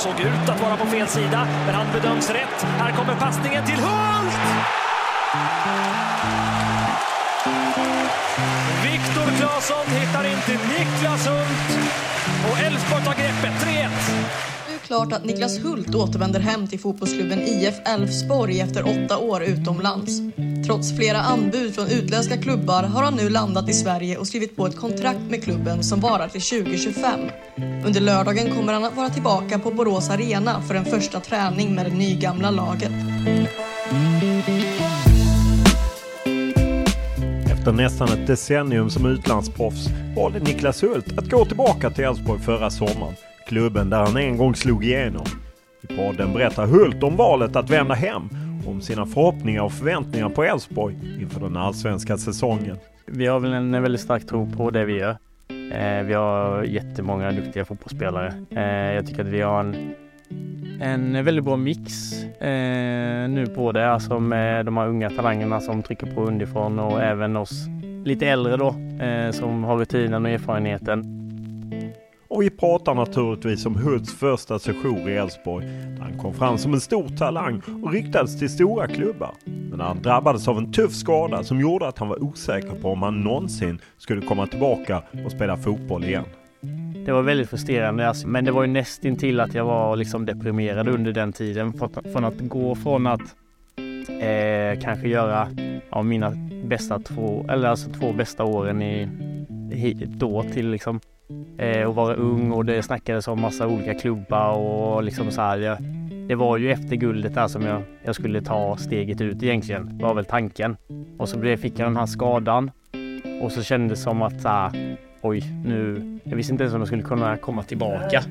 såg ut att vara på fel sida, men han bedöms rätt. Här kommer passningen till Hult! Viktor Claesson hittar in till Niklas Hult och Elfsborg tar greppet. 3-1. Klart att Niklas Hult återvänder hem till fotbollsklubben IF Elfsborg efter åtta år utomlands. Trots flera anbud från utländska klubbar har han nu landat i Sverige och skrivit på ett kontrakt med klubben som varar till 2025. Under lördagen kommer han att vara tillbaka på Borås Arena för en första träning med det nygamla laget. Efter nästan ett decennium som utlandsproffs valde Niklas Hult att gå tillbaka till Elfsborg förra sommaren. Klubben där han en gång slog igenom. I podden berättar Hult om valet att vända hem och om sina förhoppningar och förväntningar på Elfsborg inför den allsvenska säsongen. Vi har väl en väldigt stark tro på det vi gör. Eh, vi har jättemånga duktiga fotbollsspelare. Eh, jag tycker att vi har en, en väldigt bra mix eh, nu på det, alltså med eh, de här unga talangerna som trycker på underifrån och även oss lite äldre då eh, som har rutinen och erfarenheten. Och vi pratar naturligtvis om Hults första session i Elfsborg där han kom fram som en stor talang och ryktades till stora klubbar. Men när han drabbades av en tuff skada som gjorde att han var osäker på om han någonsin skulle komma tillbaka och spela fotboll igen. Det var väldigt frustrerande, alltså, men det var ju nästintill att jag var liksom deprimerad under den tiden. Från att gå från att eh, kanske göra ja, mina bästa två, eller alltså två bästa åren i, då till liksom eh, och vara ung och det snackades om massa olika klubbar och liksom så här. Jag, det var ju efter guldet där som jag, jag skulle ta steget ut egentligen, var väl tanken. Och så blev, fick jag den här skadan och så kändes det som att så här, oj, nu, jag visste inte ens om jag skulle kunna komma tillbaka.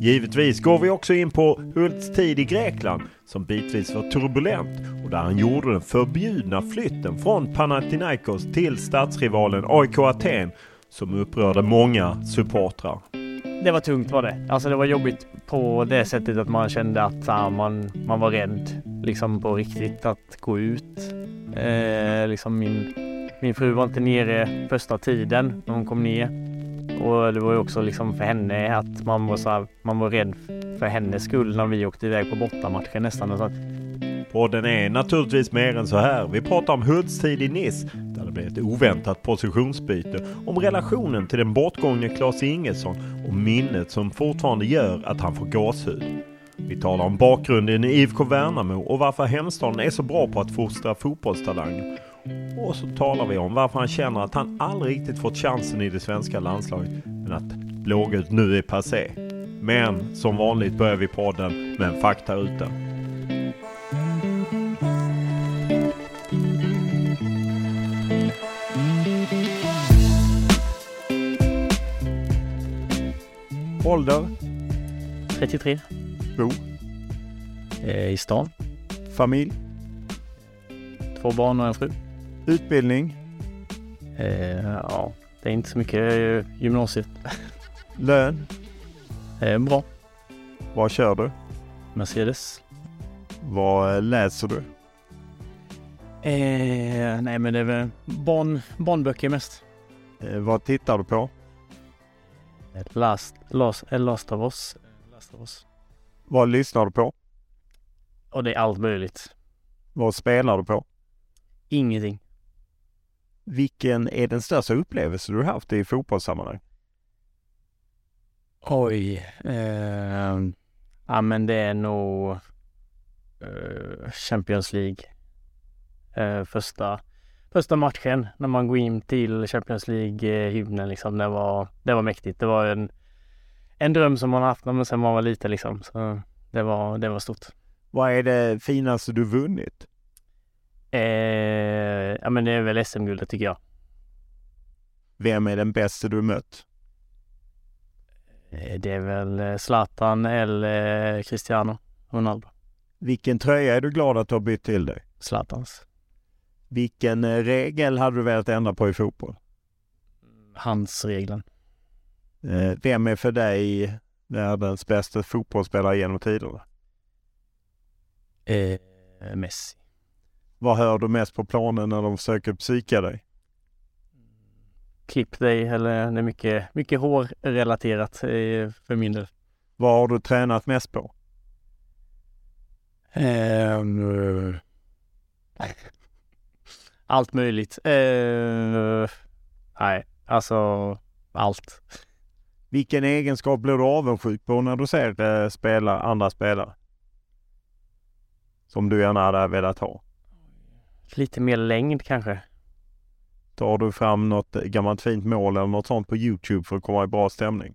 Givetvis går vi också in på Hults tid i Grekland som bitvis var turbulent och där han gjorde den förbjudna flytten från Panathinaikos till stadsrivalen AIK Aten som upprörde många supportrar. Det var tungt var det. Alltså det var jobbigt på det sättet att man kände att här, man, man var rädd liksom på riktigt att gå ut. Eh, liksom min, min fru var inte nere första tiden när hon kom ner. Och det var ju också liksom för henne att man var, så här, man var rädd för hennes skull när vi åkte iväg på bortamatchen nästan. Så att... Podden är naturligtvis mer än så här. Vi pratar om Hults tid i Nice där det blev ett oväntat positionsbyte. Om relationen till den bortgångne Klas Ingesson och minnet som fortfarande gör att han får gåshud. Vi talar om bakgrunden i IFK Värnamo och varför hemstaden är så bra på att fostra fotbollstalanger. Och så talar vi om varför han känner att han aldrig riktigt fått chansen i det svenska landslaget men att blågult nu är passé. Men som vanligt börjar vi podden med en faktaruta. Ålder? 33. Bo? Eh, I stan. Familj? Två barn och en fru. Utbildning? Eh, ja, det är inte så mycket gymnasiet. Lön? Eh, bra. Vad kör du? Mercedes. Vad eh, läser du? Eh, nej men det är väl barn, barnböcker mest. Eh, vad tittar du på? Last, last, last of us. Last of us. Vad lyssnar du på? Och det är allt möjligt. Vad spelar du på? Ingenting. Vilken är den största upplevelse du haft i fotbollssammanhang? Oj. Eh, ja men det är nog eh, Champions League. Eh, första, första matchen när man går in till Champions League-hymnen liksom. Det var, det var mäktigt. Det var en, en dröm som man haft när man sen man var liten liksom. Så det var, det var stort. Vad är det finaste du vunnit? Eh, ja men det är väl SM-guldet tycker jag. Vem är den bästa du mött? Eh, Det är väl eh, Zlatan eller Cristiano Ronaldo. Vilken tröja är du glad att du har bytt till dig? Zlatans. Vilken eh, regel hade du velat ändra på i fotboll? Hans regeln. Eh, Vem är för dig världens bästa fotbollsspelare genom tiderna? Eh, Messi. Vad hör du mest på planen när de försöker psyka dig? Klipp dig eller det är mycket, mycket hårrelaterat eh, för min del. Vad har du tränat mest på? Ehm, allt möjligt. Eh, nej, alltså allt. Vilken egenskap blir du avundsjuk på när du ser eh, spela, andra spelare? Som du gärna hade velat ha. Lite mer längd kanske. Tar du fram något gammalt fint mål eller något sånt på Youtube för att komma i bra stämning?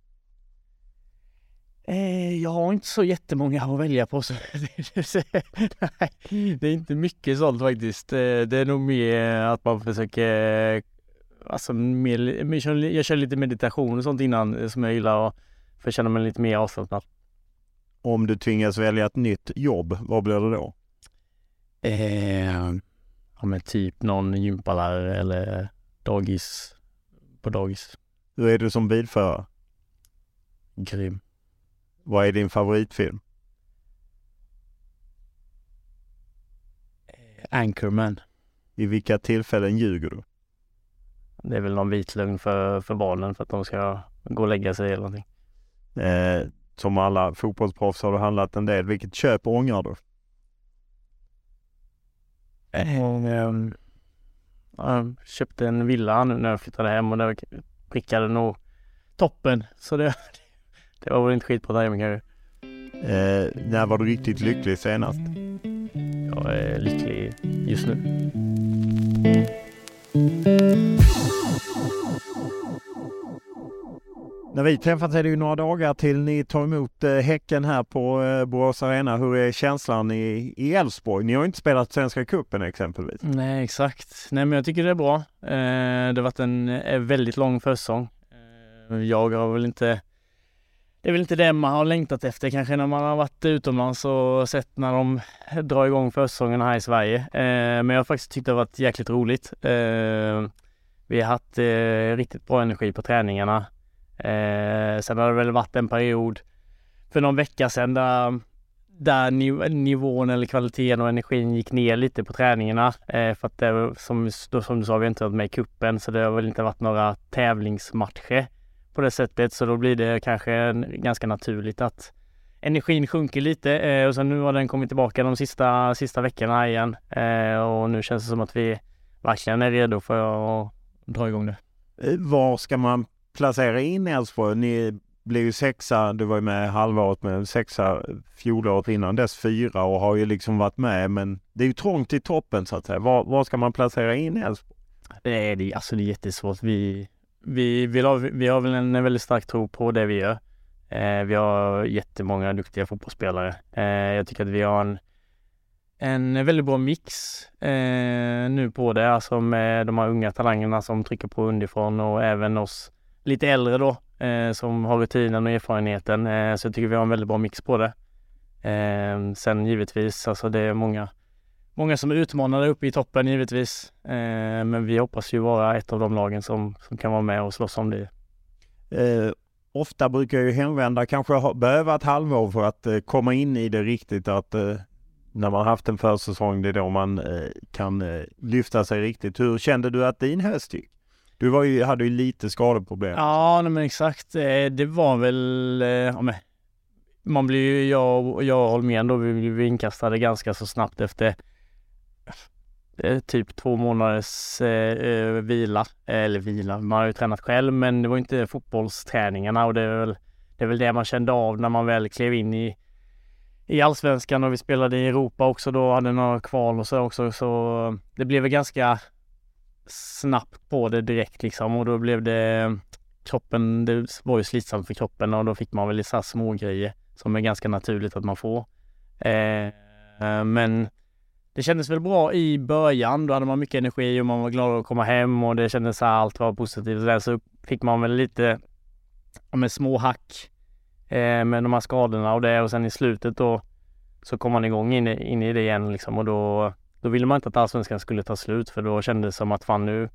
Eh, jag har inte så jättemånga att välja på. Så Nej, det är inte mycket sånt faktiskt. Eh, Det är nog mer att man försöker, alltså mer, jag kör lite meditation och sånt innan eh, som jag gillar och för att känna mig lite mer avslappnad. Om du tvingas välja ett nytt jobb, vad blir det då? Eh, ja men typ någon gympalärare eller dagis på dagis. Hur är du som bilförare? Grym. Vad är din favoritfilm? Anchorman. I vilka tillfällen ljuger du? Det är väl någon vit lögn för, för barnen för att de ska gå och lägga sig eller någonting. Eh, som alla fotbollsproffs har du handlat en del. Vilket köp ångrar du? Ehm, jag köpte en villa nu när jag flyttade hem och där prickade nog toppen. Så det, det var väl inte skit på timing kanske. Eh, när var du riktigt lycklig senast? Jag är lycklig just nu. När vi träffas är det ju några dagar till ni tar emot eh, Häcken här på eh, Borås Arena. Hur är känslan i i Elfsborg? Ni har ju inte spelat Svenska Cupen exempelvis. Nej exakt. Nej men jag tycker det är bra. Eh, det har varit en väldigt lång försäsong. Jag har väl inte det är väl inte det man har längtat efter kanske när man har varit utomlands och sett när de drar igång försäsongen här i Sverige. Eh, men jag har faktiskt tyckt det har varit jäkligt roligt. Eh, vi har haft eh, riktigt bra energi på träningarna. Eh, sen har det väl varit en period för någon vecka sedan där, där niv- nivån eller kvaliteten och energin gick ner lite på träningarna. Eh, för att det var, som, som du sa, vi har inte varit med i kuppen så det har väl inte varit några tävlingsmatcher på det sättet. Så då blir det kanske ganska naturligt att energin sjunker lite eh, och sen nu har den kommit tillbaka de sista, sista veckorna igen. Eh, och nu känns det som att vi verkligen är redo för att dra igång det. Eh, var ska man placera in Elfsborg? Ni blev ju sexa, du var ju med halvåret med sexa fjolåret innan dess fyra och har ju liksom varit med men det är ju trångt i toppen så att säga. Var, var ska man placera in Elfsborg? Det är, alltså det är jättesvårt. Vi, vi, vi, har, vi har väl en väldigt stark tro på det vi gör. Eh, vi har jättemånga duktiga fotbollsspelare. Eh, jag tycker att vi har en, en väldigt bra mix eh, nu på det, alltså med de här unga talangerna som trycker på underifrån och även oss lite äldre då eh, som har rutinen och erfarenheten. Eh, så jag tycker vi har en väldigt bra mix på det. Eh, sen givetvis, alltså det är många många som är utmanade uppe i toppen givetvis. Eh, men vi hoppas ju vara ett av de lagen som, som kan vara med och slåss om det. Eh, ofta brukar ju hemvända kanske ha, behöva ett halvår för att eh, komma in i det riktigt. Att eh, när man haft en försäsong, det är då man eh, kan eh, lyfta sig riktigt. Hur kände du att din höst gick? Du var ju, hade ju lite skadeproblem. Ja, men exakt. Det var väl, ja, men, man blir ju, jag, jag och Holmén då, vi blev inkastade ganska så snabbt efter Eh, typ två månaders eh, eh, vila, eller vila, man har ju tränat själv men det var inte fotbollsträningarna och det är väl det, är väl det man kände av när man väl klev in i, i allsvenskan och vi spelade i Europa också då, hade några kval och så också så det blev väl ganska snabbt på det direkt liksom och då blev det kroppen, det var ju slitsamt för kroppen och då fick man väl lite små grejer som är ganska naturligt att man får. Eh, eh men det kändes väl bra i början. Då hade man mycket energi och man var glad att komma hem och det kändes så här, allt var positivt. Där så fick man väl lite med små hack eh, med de här skadorna och det och sen i slutet då så kom man igång in, in i det igen liksom och då, då ville man inte att allsvenskan skulle ta slut för då kändes det som att fan nu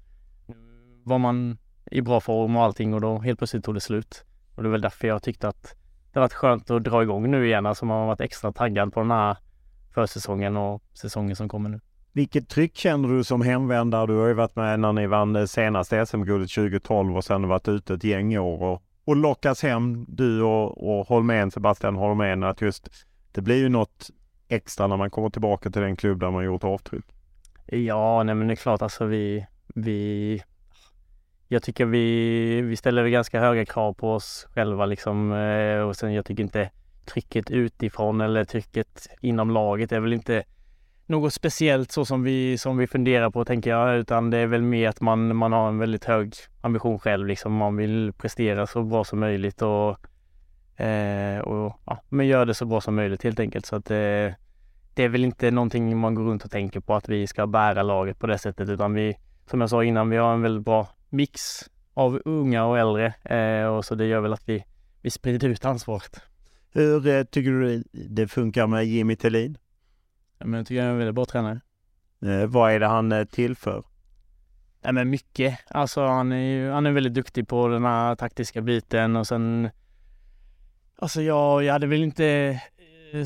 var man i bra form och allting och då helt plötsligt tog det slut. Och det är väl därför jag tyckte att det varit skönt att dra igång nu igen. Alltså man har varit extra taggad på den här försäsongen och säsongen som kommer nu. Vilket tryck känner du som hemvändare? Du har ju varit med när ni vann senaste SM-guldet 2012 och sen varit ute ett gäng år och, och lockas hem, du och, och Holmén, Sebastian Holmén, att just det blir ju något extra när man kommer tillbaka till den klubb där man gjort avtryck. Ja, nej men det är klart alltså vi, vi jag tycker vi, vi ställer ganska höga krav på oss själva liksom eh, och sen jag tycker inte trycket utifrån eller trycket inom laget är väl inte något speciellt så som vi, som vi funderar på tänker jag, utan det är väl mer att man, man har en väldigt hög ambition själv liksom. Man vill prestera så bra som möjligt och, eh, och ja, men gör det så bra som möjligt helt enkelt. Så att eh, det är väl inte någonting man går runt och tänker på att vi ska bära laget på det sättet, utan vi, som jag sa innan, vi har en väldigt bra mix av unga och äldre eh, och så det gör väl att vi, vi sprider ut ansvaret. Hur eh, tycker du det funkar med Jimmy Tillin? Ja, men jag tycker han är en väldigt bra tränare. Eh, vad är det han eh, tillför? Ja, men mycket. Alltså han är ju, han är väldigt duktig på den här taktiska biten och sen Alltså jag, jag hade väl inte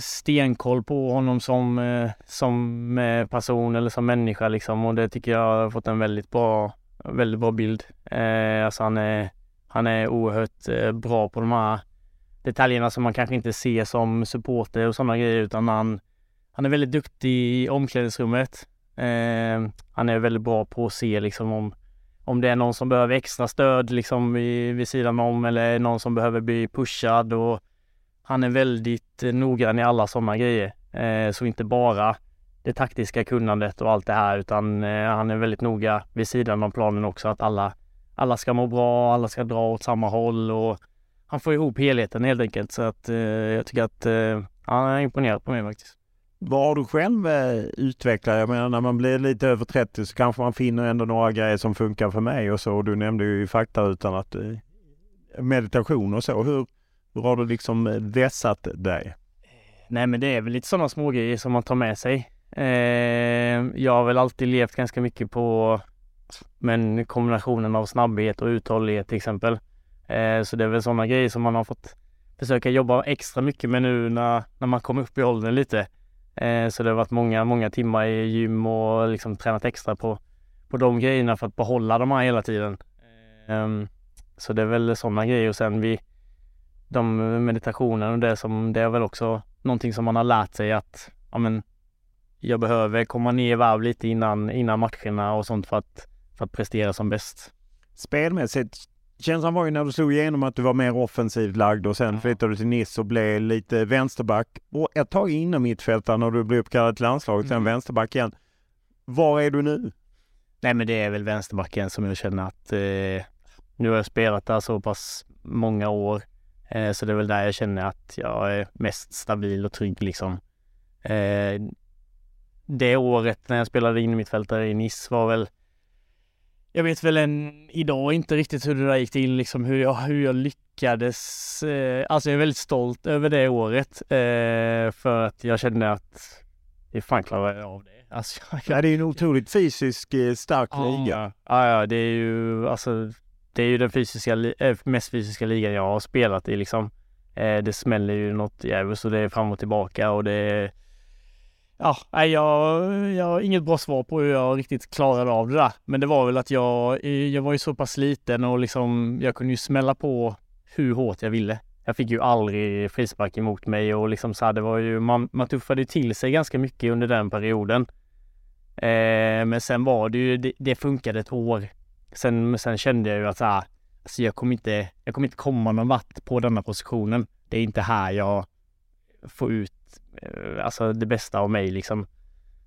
stenkoll på honom som, som person eller som människa liksom och det tycker jag har fått en väldigt bra, väldigt bra bild. Alltså han är, han är oerhört bra på de här detaljerna som man kanske inte ser som supporter och sådana grejer utan han, han är väldigt duktig i omklädningsrummet. Eh, han är väldigt bra på att se liksom om, om det är någon som behöver extra stöd liksom vid, vid sidan om eller någon som behöver bli pushad och han är väldigt eh, noggrann i alla sådana grejer. Eh, så inte bara det taktiska kunnandet och allt det här utan eh, han är väldigt noga vid sidan av planen också att alla, alla ska må bra, alla ska dra åt samma håll och han får ihop helheten helt enkelt. Så att eh, jag tycker att eh, han är imponerad på mig faktiskt. Vad har du själv eh, utvecklat? Jag menar när man blir lite över 30 så kanske man finner ändå några grejer som funkar för mig och så. Du nämnde ju fakta utan att eh, meditation och så. Hur, hur har du liksom eh, vässat dig? Nej men det är väl lite sådana små grejer som man tar med sig. Eh, jag har väl alltid levt ganska mycket på men kombinationen av snabbhet och uthållighet till exempel. Eh, så det är väl sådana grejer som man har fått försöka jobba extra mycket med nu när, när man kommer upp i åldern lite. Eh, så det har varit många, många timmar i gym och liksom tränat extra på, på de grejerna för att behålla de här hela tiden. Ehm, så det är väl sådana grejer och sen vi de meditationerna, och det som det är väl också någonting som man har lärt sig att ja, men, jag behöver komma ner i varv lite innan, innan matcherna och sånt för att, för att prestera som bäst. Spelmässigt Känslan var ju när du slog igenom att du var mer offensivt lagd och sen ja. flyttade du till Nice och blev lite vänsterback. Och ett tag inom mittfältaren när du blev uppkallad till landslaget, mm. sen vänsterback igen. Var är du nu? Nej men det är väl vänsterbacken som jag känner att eh, nu har jag spelat där så pass många år. Eh, så det är väl där jag känner att jag är mest stabil och trygg liksom. Eh, det året när jag spelade in mittfältare i Nice var väl jag vet väl än idag inte riktigt hur det där gick till, liksom hur jag, hur jag lyckades. Eh, alltså jag är väldigt stolt över det året eh, för att jag kände att hur fan klarar jag av det? Alltså, Ja, det är en otroligt fysisk eh, stark liga. Ja, ja, det är ju alltså det är ju den fysiska, äh, mest fysiska ligan jag har spelat i liksom. Eh, det smäller ju något jävligt så det är fram och tillbaka och det är Ja, nej, jag, jag har inget bra svar på hur jag riktigt klarade av det där. Men det var väl att jag, jag var ju så pass liten och liksom jag kunde ju smälla på hur hårt jag ville. Jag fick ju aldrig frispark emot mig och liksom så här, det var ju, man, man tuffade till sig ganska mycket under den perioden. Eh, men sen var det ju, det, det funkade ett år. Sen, sen kände jag ju att så här, alltså jag kommer inte, jag kommer inte komma någon vart på denna positionen. Det är inte här jag får ut eh, alltså det bästa av mig liksom.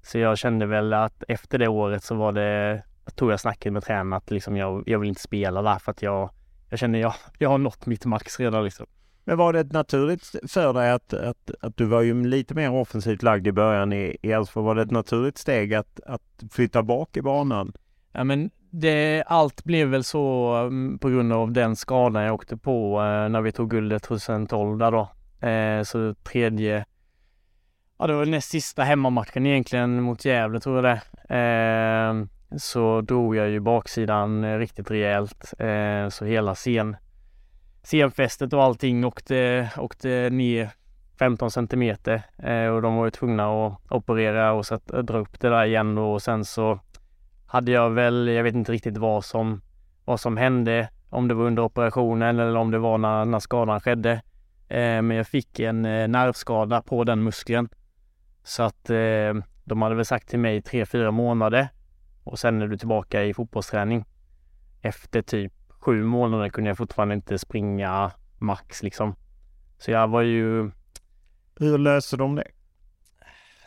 Så jag kände väl att efter det året så var det, jag tog jag snacket med tränaren att liksom jag, jag vill inte spela där för att jag, jag känner jag, jag har nått mitt max redan liksom. Men var det naturligt för dig att, att, att du var ju lite mer offensivt lagd i början i i Elfsborg. Var det ett naturligt steg att, att flytta bak i banan? Ja men det, allt blev väl så mm, på grund av den skadan jag åkte på eh, när vi tog guldet 2012 där då. Eh, så tredje, ja det var näst sista hemmamatchen egentligen mot Gävle tror jag det. Eh, så drog jag ju baksidan eh, riktigt rejält. Eh, så hela scen, scenfästet och allting åkte, åkte ner 15 centimeter eh, och de var ju tvungna att operera och sätt, dra upp det där igen då, och sen så hade jag väl, jag vet inte riktigt vad som, vad som hände, om det var under operationen eller om det var när, när skadan skedde. Eh, men jag fick en eh, nervskada på den muskeln. Så att eh, de hade väl sagt till mig tre, fyra månader och sen är du tillbaka i fotbollsträning. Efter typ sju månader kunde jag fortfarande inte springa max liksom. Så jag var ju, Hur löste de det?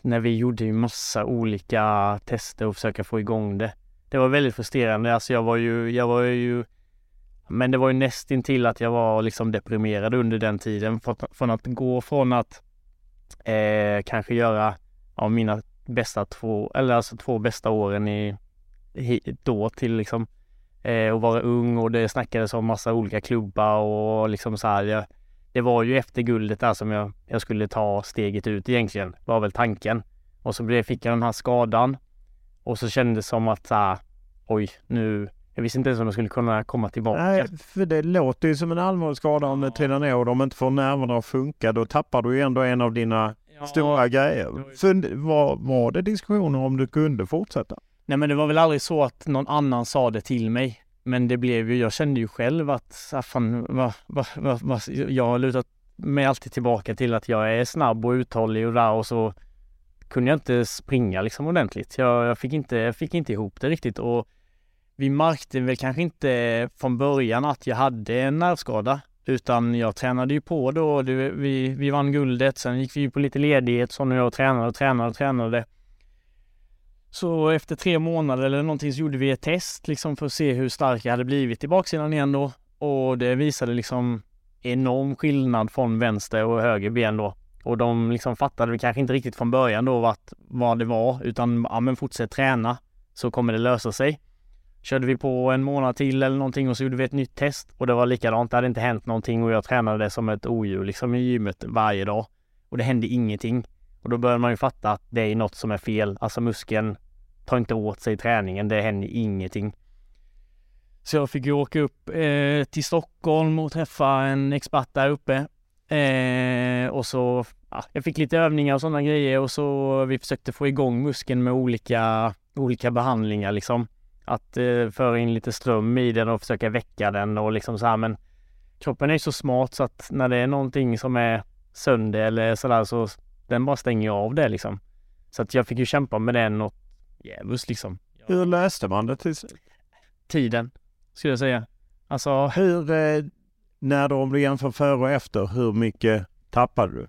när vi gjorde ju massa olika tester och försöka få igång det. Det var väldigt frustrerande. Alltså jag var ju, jag var ju men det var ju nästintill att jag var liksom deprimerad under den tiden. Från att gå från att eh, kanske göra av mina bästa två, eller alltså två bästa åren i, i då till liksom eh, och vara ung och det snackades om massa olika klubbar och liksom så här. Jag, det var ju efter guldet där som jag, jag skulle ta steget ut egentligen, var väl tanken. Och så blev, fick jag den här skadan och så kändes det som att så här, oj, nu, jag visste inte ens om jag skulle kunna komma tillbaka. Nej, för det låter ju som en allvarlig skada om det trillar ner och de inte får nerverna att funka. Då tappar du ju ändå en av dina Ja. stora grejer. Fund, var, var det diskussioner om du kunde fortsätta? Nej men det var väl aldrig så att någon annan sa det till mig. Men det blev ju, jag kände ju själv att, ah, fan, va, va, va, va, jag har lutat mig alltid tillbaka till att jag är snabb och uthållig och där och så kunde jag inte springa liksom ordentligt. Jag, jag, fick, inte, jag fick inte ihop det riktigt och vi märkte väl kanske inte från början att jag hade en nervskada. Utan jag tränade ju på då. Det, vi, vi vann guldet. Sen gick vi ju på lite ledighet. Så nu jag tränade och tränade och tränade. Så efter tre månader eller någonting så gjorde vi ett test liksom för att se hur stark jag hade blivit i baksidan igen då. Och det visade liksom enorm skillnad från vänster och höger ben då. Och de liksom fattade kanske inte riktigt från början då vad, vad det var utan ja men fortsätt träna så kommer det lösa sig. Körde vi på en månad till eller någonting och så gjorde vi ett nytt test och det var likadant. Det hade inte hänt någonting och jag tränade det som ett odjur liksom i gymmet varje dag. Och det hände ingenting. Och då börjar man ju fatta att det är något som är fel. Alltså muskeln tar inte åt sig träningen. Det händer ingenting. Så jag fick ju åka upp eh, till Stockholm och träffa en expert där uppe. Eh, och så, ja, jag fick lite övningar och sådana grejer och så vi försökte få igång muskeln med olika, olika behandlingar liksom. Att eh, föra in lite ström i den och försöka väcka den och liksom så här men kroppen är ju så smart så att när det är någonting som är sönder eller sådär så den bara stänger av det liksom. Så att jag fick ju kämpa med den och djävulskt liksom. Hur löste man det till? Tiden, skulle jag säga. Alltså, Hur, eh, när då om du jämför före och efter, hur mycket tappade du?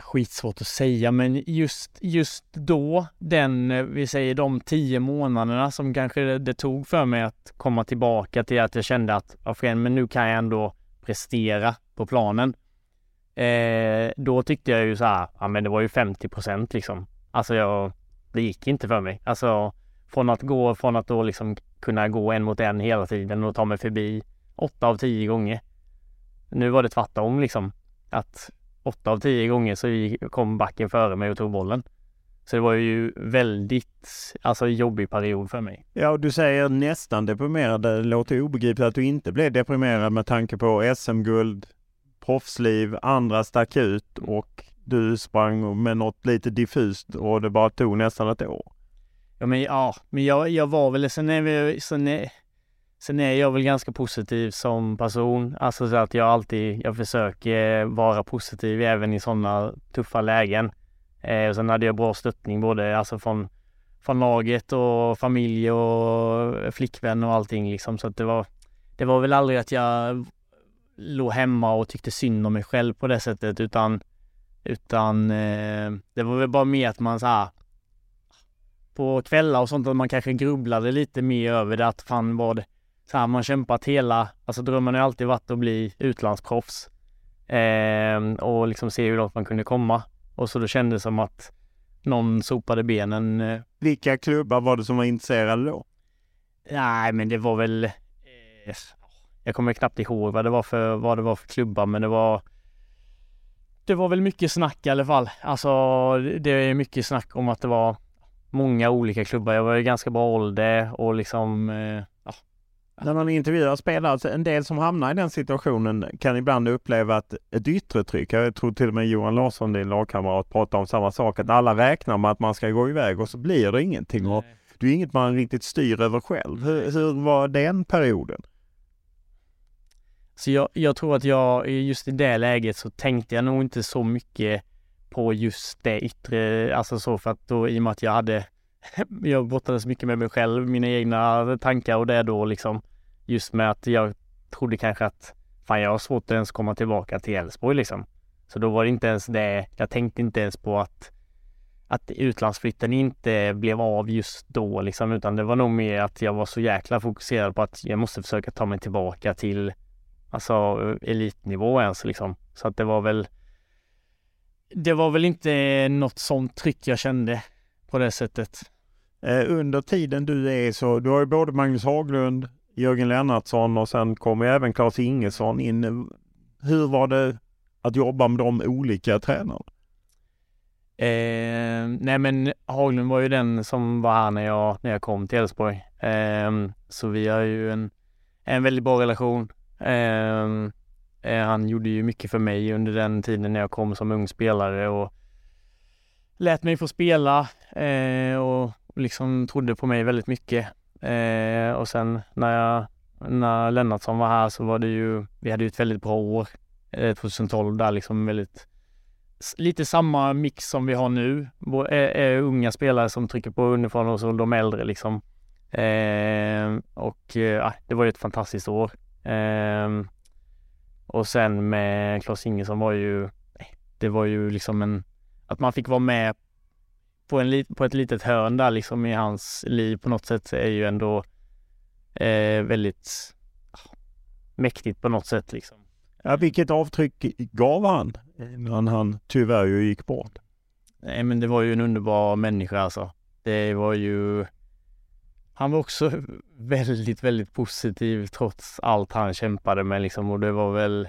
Skitsvårt att säga men just, just då, den, eh, vi säger de tio månaderna som kanske det, det tog för mig att komma tillbaka till att jag kände att, ja, men nu kan jag ändå prestera på planen. Eh, då tyckte jag ju så här, ja men det var ju 50 procent liksom. Alltså jag, det gick inte för mig. Alltså från att gå, från att då liksom kunna gå en mot en hela tiden och ta mig förbi åtta av tio gånger. Nu var det tvärtom liksom. Att åtta av tio gånger så kom backen före mig och tog bollen. Så det var ju väldigt, alltså jobbig period för mig. Ja, och du säger nästan deprimerad. Det låter obegripligt att du inte blev deprimerad med tanke på SM-guld, proffsliv, andra stack ut och du sprang med något lite diffust och det bara tog nästan ett år. Ja, men ja, men jag, jag var väl, sen är, vi, sen, är, sen är jag väl ganska positiv som person. Alltså så att jag alltid, jag försöker eh, vara positiv även i sådana tuffa lägen. Eh, och sen hade jag bra stöttning både alltså från, från laget och familj och eh, flickvän och allting liksom. Så att det var, det var väl aldrig att jag låg hemma och tyckte synd om mig själv på det sättet utan utan eh, det var väl bara mer att man så här, på kvällar och sånt att man kanske grubblade lite mer över det att fan var det så här man kämpat hela, alltså drömmen har alltid varit att bli utlandsproffs eh, och liksom se hur långt man kunde komma och så då kändes det som att någon sopade benen. Eh. Vilka klubbar var det som var intresserade då? Nej, men det var väl eh, jag kommer knappt ihåg vad det var för, vad det var för klubbar, men det var det var väl mycket snack i alla fall. Alltså, det är mycket snack om att det var många olika klubbar. Jag var i ganska bra ålder och liksom eh. När man intervjuar spelare, en del som hamnar i den situationen kan ibland uppleva att ett yttre tryck. Jag tror till och med Johan Larsson, din lagkamrat, pratar om samma sak. Att alla räknar med att man ska gå iväg och så blir det ingenting. Och det är inget man riktigt styr över själv. Hur, hur var den perioden? Så jag, jag, tror att jag just i det läget så tänkte jag nog inte så mycket på just det yttre, alltså så för att då i och med att jag hade, jag brottades mycket med mig själv, mina egna tankar och det då liksom. Just med att jag trodde kanske att fan jag har svårt att ens komma tillbaka till Elfsborg liksom. Så då var det inte ens det, jag tänkte inte ens på att att utlandsflytten inte blev av just då liksom, utan det var nog mer att jag var så jäkla fokuserad på att jag måste försöka ta mig tillbaka till alltså elitnivå ens liksom. Så att det var väl det var väl inte något sånt tryck jag kände på det sättet. Eh, under tiden du är så, du har ju både Magnus Haglund, Jörgen Lennartsson och sen kommer även Claes Ingesson in. Hur var det att jobba med de olika tränarna? Eh, nej men Haglund var ju den som var här när jag, när jag kom till Elfsborg. Eh, så vi har ju en, en väldigt bra relation. Ehm, eh, han gjorde ju mycket för mig under den tiden när jag kom som ung spelare och lät mig få spela eh, och liksom trodde på mig väldigt mycket. Eh, och sen när jag, när Lennartsson var här så var det ju, vi hade ju ett väldigt bra år, eh, 2012 där liksom väldigt lite samma mix som vi har nu. Är, är eh, eh, unga spelare som trycker på underifrån och så de äldre liksom. Eh, och eh, ah, det var ju ett fantastiskt år. Eh, och sen med Klas Ingesson var ju, det var ju liksom en, att man fick vara med på, en, på ett litet hörn där liksom i hans liv på något sätt är ju ändå eh, väldigt mäktigt på något sätt liksom. Ja, vilket avtryck gav han när han tyvärr ju gick bort? Nej men det var ju en underbar människa alltså. Det var ju han var också väldigt, väldigt positiv trots allt han kämpade med liksom och det var väl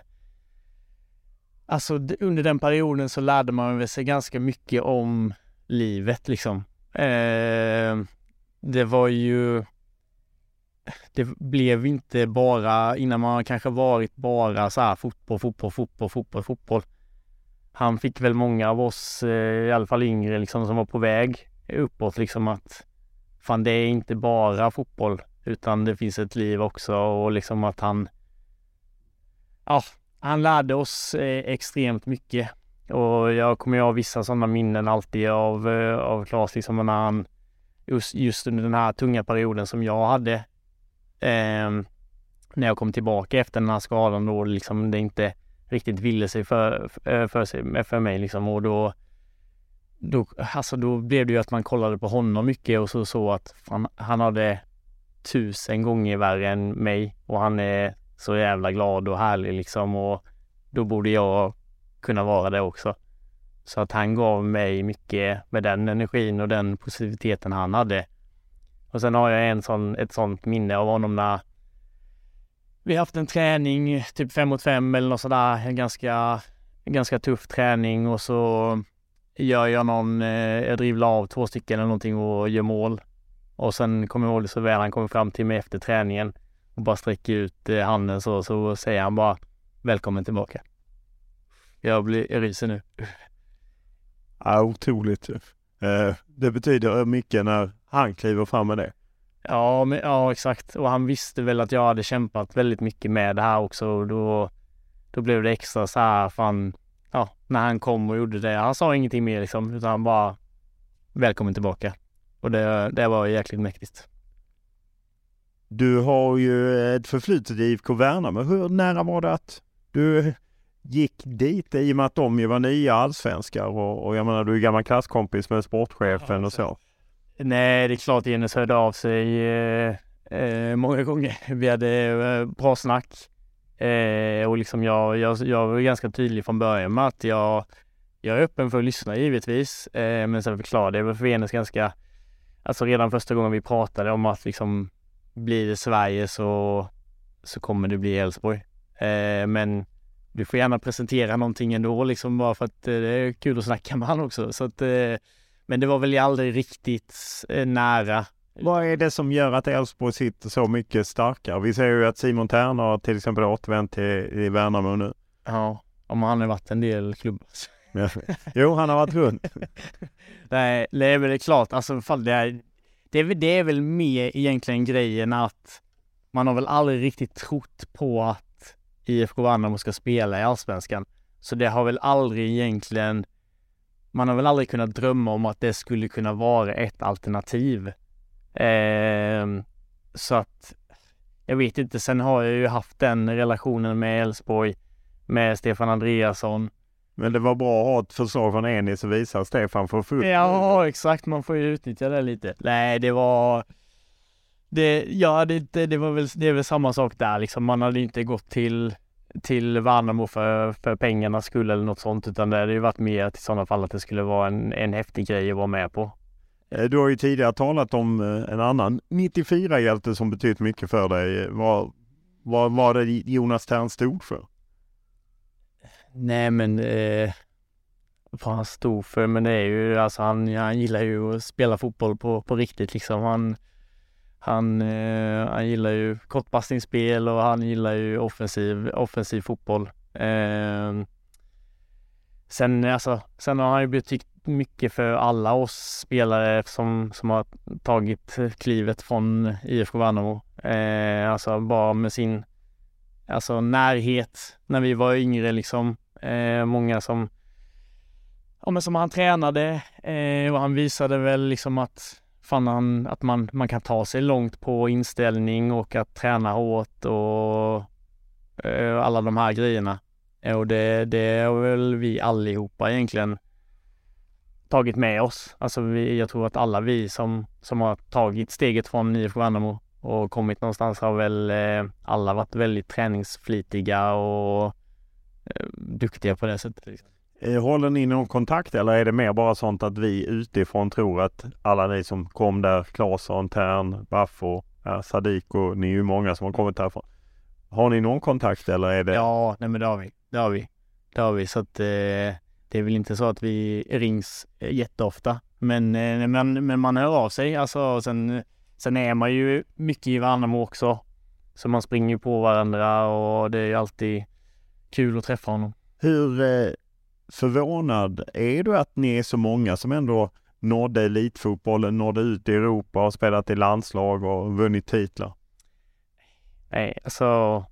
Alltså under den perioden så lärde man sig ganska mycket om livet liksom. Eh, det var ju Det blev inte bara innan man kanske varit bara så här fotboll, fotboll, fotboll, fotboll, fotboll. Han fick väl många av oss, eh, i alla fall yngre liksom, som var på väg uppåt liksom att fan det är inte bara fotboll utan det finns ett liv också och liksom att han ja, han lärde oss eh, extremt mycket och jag kommer ju ha vissa sådana minnen alltid av, eh, av Claes liksom när han just, just under den här tunga perioden som jag hade eh, när jag kom tillbaka efter den här skadan då liksom det inte riktigt ville sig för, eh, för, sig, för mig liksom. Och då då, alltså då blev det ju att man kollade på honom mycket och så så att fan, han hade tusen gånger värre än mig. Och han är så jävla glad och härlig liksom. Och då borde jag kunna vara det också. Så att han gav mig mycket med den energin och den positiviteten han hade. Och sen har jag en sån, ett sånt minne av honom när vi haft en träning, typ fem mot fem eller något sådär, en ganska, ganska tuff träning och så gör jag någon, eh, jag dribblar av två stycken eller någonting och gör mål. Och sen kommer jag ihåg det så väl, han kommer fram till mig efter träningen och bara sträcker ut eh, handen så, så säger han bara välkommen tillbaka. Jag blir, jag ryser nu. Ja, otroligt. Eh, det betyder mycket när han kliver fram med det. Ja, men, ja, exakt. Och han visste väl att jag hade kämpat väldigt mycket med det här också. Och då, då blev det extra så här, fan, ja, när han kom och gjorde det. Han sa ingenting mer liksom, utan han bara välkommen tillbaka. Och det, det var jäkligt mäktigt. Du har ju ett förflutet i IFK Värnamo. Hur nära var det att du gick dit i och med att de ju var nya allsvenskar och, och jag menar du är gammal klasskompis med sportchefen och så. Nej, det är klart Jennes hörde av sig eh, eh, många gånger. Vi hade eh, bra snack. Eh, och liksom jag, jag, jag var ganska tydlig från början med att jag, jag är öppen för att lyssna givetvis. Eh, men sen förklarade jag för Enes ganska, alltså redan första gången vi pratade om att liksom blir det Sverige så, så kommer det bli Elfsborg. Eh, men du får gärna presentera någonting ändå liksom bara för att eh, det är kul att snacka med honom också. Så att, eh, men det var väl aldrig riktigt eh, nära. Vad är det som gör att Elfsborg sitter så mycket starkare? Vi ser ju att Simon Tern har till exempel återvänt till i Värnamo nu. Ja, om han har varit en del klubbar. jo, han har varit runt. Nej, det är väl klart. Alltså, fall det, är, det, är, det är väl mer egentligen grejen att man har väl aldrig riktigt trott på att IFK Värnamo ska spela i Allsvenskan. Så det har väl aldrig egentligen man har väl aldrig kunnat drömma om att det skulle kunna vara ett alternativ. Eh, så att jag vet inte. Sen har jag ju haft den relationen med Elfsborg med Stefan Andreasson. Men det var bra att ha ett förslag från Enis och visa Stefan för fullt. Ja, exakt. Man får ju utnyttja det lite. Nej, det var det, ja, det, det, var väl, det är väl samma sak där liksom. Man hade inte gått till till Värnamo för, för pengarnas skull eller något sånt utan det hade ju varit mer till sådana fall att det skulle vara en, en häftig grej att vara med på. Eh, du har ju tidigare talat om eh, en annan 94-hjälte som betytt mycket för dig. Vad, vad var det Jonas Tern stod för? Nej men eh, vad han stod för men det är ju alltså han, han gillar ju att spela fotboll på, på riktigt liksom. Han, han, eh, han gillar ju kortpassningsspel och han gillar ju offensiv, offensiv fotboll. Eh, sen, alltså, sen har han ju betytt mycket för alla oss spelare som, som har tagit klivet från IFK Värnamo. Eh, alltså bara med sin alltså närhet när vi var yngre liksom. Eh, många som, ja, men som han tränade eh, och han visade väl liksom att fann han att man, man kan ta sig långt på inställning och att träna hårt och eh, alla de här grejerna. Och det, det har väl vi allihopa egentligen tagit med oss. Alltså vi, jag tror att alla vi som, som har tagit steget från IFK Värnamo och kommit någonstans har väl eh, alla varit väldigt träningsflitiga och eh, duktiga på det sättet. Liksom. Eh, håller ni någon kontakt eller är det mer bara sånt att vi utifrån tror att alla ni som kom där, Claesson, Tern, Baffo, Sadiko, ni är ju många som har kommit härifrån. Har ni någon kontakt eller är det? Ja, nej men det har vi. Det har vi. Det har vi så att eh, det är väl inte så att vi rings eh, jätteofta. Men, eh, men, men man hör av sig alltså. Sen, sen är man ju mycket i Värnamo också. Så man springer på varandra och det är alltid kul att träffa honom. Hur eh, förvånad är du att ni är så många som ändå nådde elitfotbollen, nådde ut i Europa och spelat i landslag och vunnit titlar? Nej, alltså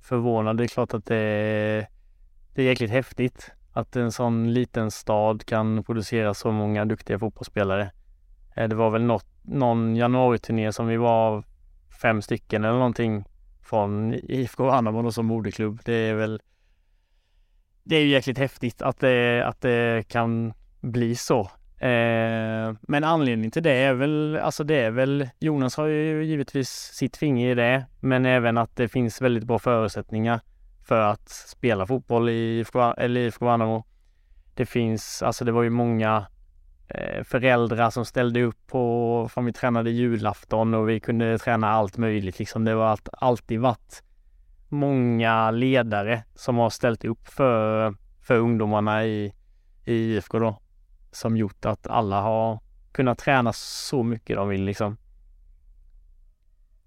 förvånad. Det är klart att det är, det är jäkligt häftigt att en sån liten stad kan producera så många duktiga fotbollsspelare. Eh, det var väl något, någon januariturné som vi var fem stycken eller någonting från IFK Värnamo som moderklubb. Det är väl det är ju jäkligt häftigt att det, att det kan bli så. Eh, men anledningen till det är väl, alltså det är väl, Jonas har ju givetvis sitt finger i det, men även att det finns väldigt bra förutsättningar för att spela fotboll i IFK Värnamo. Det finns, alltså det var ju många eh, föräldrar som ställde upp på, fan vi tränade julafton och vi kunde träna allt möjligt liksom. Det var alltid varit många ledare som har ställt upp för, för ungdomarna i, i IFK då. som gjort att alla har kunnat träna så mycket de vill liksom.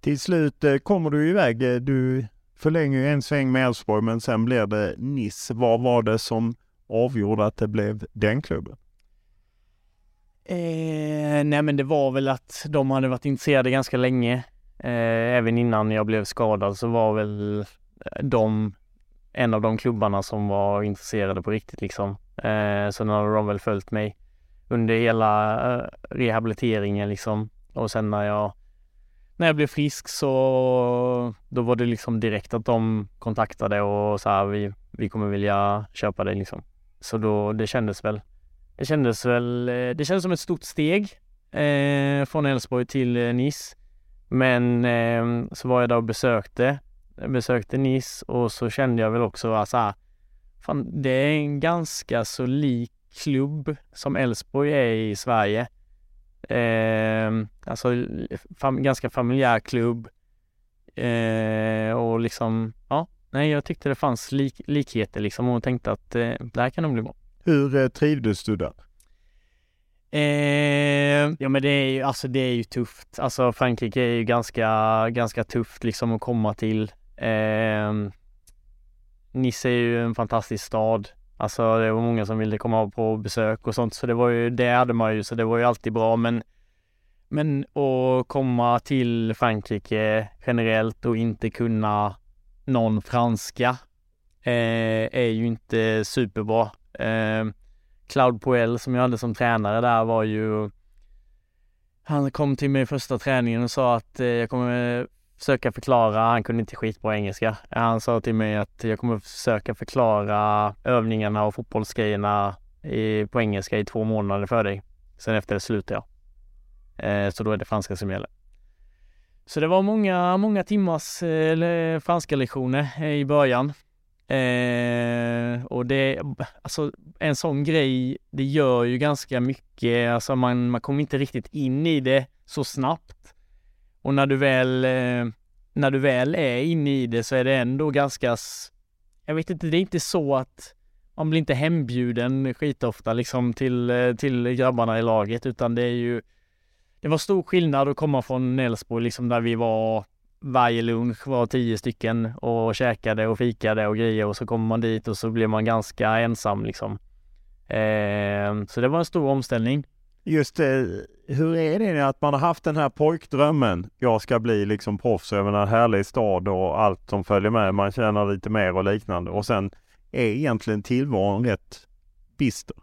Till slut eh, kommer du iväg. Eh, du förlänger ju en sväng med Elfsborg men sen blir det Nice. Vad var det som avgjorde att det blev den klubben? Eh, nej men det var väl att de hade varit intresserade ganska länge. Eh, även innan jag blev skadad så var väl eh, de en av de klubbarna som var intresserade på riktigt liksom. Eh, sen har de väl följt mig under hela eh, rehabiliteringen liksom. Och sen när jag när jag blev frisk så då var det liksom direkt att de kontaktade och så här, vi, vi kommer vilja köpa dig liksom. Så då, det kändes väl, det kändes väl, eh, det kändes som ett stort steg eh, från Elfsborg till eh, Nice. Men eh, så var jag där och besökte, besökte Nice och så kände jag väl också att så här, fan, det är en ganska så lik klubb som Elfsborg är i Sverige. Eh, alltså fam ganska familjär klubb. Eh, och liksom, ja, nej jag tyckte det fanns lik likheter liksom och tänkte att eh, det här kan nog bli bra. Hur eh, trivdes du där? Eh, ja men det är ju, alltså det är ju tufft. Alltså Frankrike är ju ganska, ganska tufft liksom att komma till. Eh, Nice är ju en fantastisk stad. Alltså det var många som ville komma på besök och sånt så det var ju, det hade man ju så det var ju alltid bra men men att komma till Frankrike generellt och inte kunna någon franska eh, är ju inte superbra. Eh, Cloud Poel som jag hade som tränare där var ju han kom till mig första träningen och sa att eh, jag kommer försöka förklara, han kunde inte skitbra engelska. Han sa till mig att jag kommer försöka förklara övningarna och fotbollsgrejerna i, på engelska i två månader för dig. Sen efter det slutar jag. Eh, så då är det franska som gäller. Så det var många, många timmars eh, franska lektioner i början. Eh, och det, alltså en sån grej, det gör ju ganska mycket, alltså man, man kommer inte riktigt in i det så snabbt. Och när du väl, eh, när du väl är inne i det så är det ändå ganska, jag vet inte, det är inte så att man blir inte hembjuden skitofta liksom till, eh, till grabbarna i laget utan det är ju, det var stor skillnad att komma från Älvsborg liksom där vi var varje lunch var tio stycken och käkade och fikade och grejer och så kommer man dit och så blir man ganska ensam liksom. Eh, så det var en stor omställning. Just det, hur är det att man har haft den här pojkdrömmen? Jag ska bli liksom proffs över en härlig stad och allt som följer med. Man tjänar lite mer och liknande och sen är egentligen tillvaron rätt bister.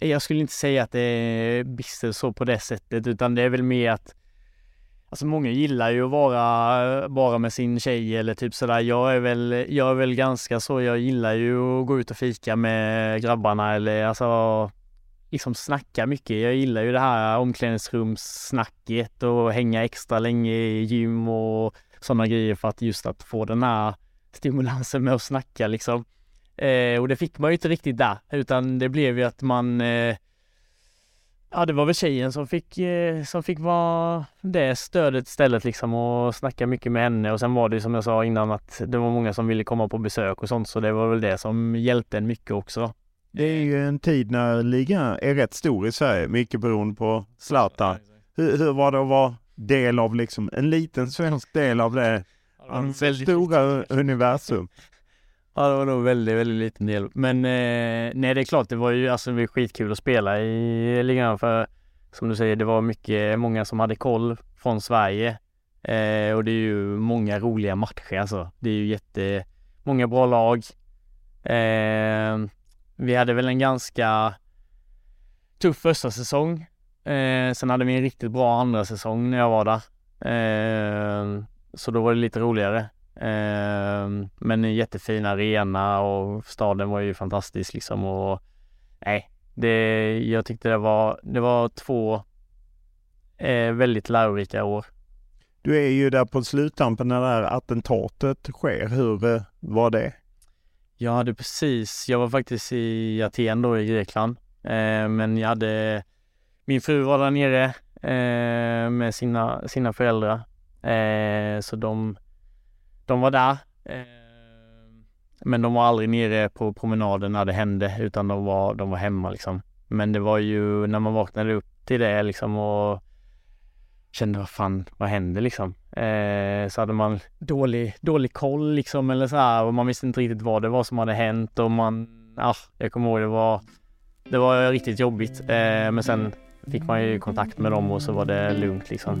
Jag skulle inte säga att det är bister så på det sättet utan det är väl mer att Alltså många gillar ju att vara eh, bara med sin tjej eller typ sådär. Jag är väl, jag är väl ganska så. Jag gillar ju att gå ut och fika med grabbarna eller alltså liksom snacka mycket. Jag gillar ju det här omklädningsrumssnacket och hänga extra länge i gym och sådana grejer för att just att få den här stimulansen med att snacka liksom. Eh, och det fick man ju inte riktigt där utan det blev ju att man eh, Ja det var väl tjejen som fick, eh, som fick vara det stödet istället liksom och snacka mycket med henne och sen var det som jag sa innan att det var många som ville komma på besök och sånt så det var väl det som hjälpte en mycket också. Det är ju en tid när ligan är rätt stor i Sverige, mycket beroende på Zlatan. Hur, hur var det att vara del av liksom en liten svensk del av det stora universum? Ja, det var nog väldigt, väldigt liten del. Men eh, nej, det är klart, det var ju alltså det var skitkul att spela i ligan för som du säger, det var mycket, många som hade koll från Sverige. Eh, och det är ju många roliga matcher alltså. Det är ju jätte, många bra lag. Eh, vi hade väl en ganska tuff första säsong. Eh, sen hade vi en riktigt bra andra säsong när jag var där. Eh, så då var det lite roligare. Eh, men en jättefin arena och staden var ju fantastisk liksom och nej, det, jag tyckte det var, det var två eh, väldigt lärorika år. Du är ju där på sluttampen när det här attentatet sker. Hur eh, var det? Jag hade precis, jag var faktiskt i Aten då i Grekland. Eh, men jag hade, min fru var där nere eh, med sina, sina föräldrar. Eh, så de, de var där. Eh, men de var aldrig nere på promenaden när det hände utan de var, de var hemma liksom. Men det var ju när man vaknade upp till det liksom och kände vad fan, vad händer liksom? Eh, så hade man dålig, dålig koll liksom eller så här och man visste inte riktigt vad det var som hade hänt och man, ja, jag kommer ihåg det var, det var riktigt jobbigt. Eh, men sen fick man ju kontakt med dem och så var det lugnt liksom.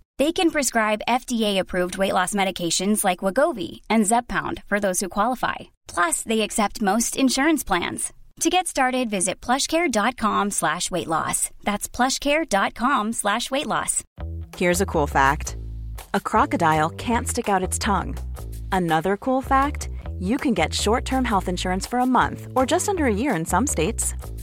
They can prescribe FDA-approved weight loss medications like Wagovi and Zepbound for those who qualify. Plus, they accept most insurance plans. To get started, visit plushcare.com slash weight loss. That's plushcare.com slash weight loss. Here's a cool fact a crocodile can't stick out its tongue. Another cool fact you can get short term health insurance for a month or just under a year in some states.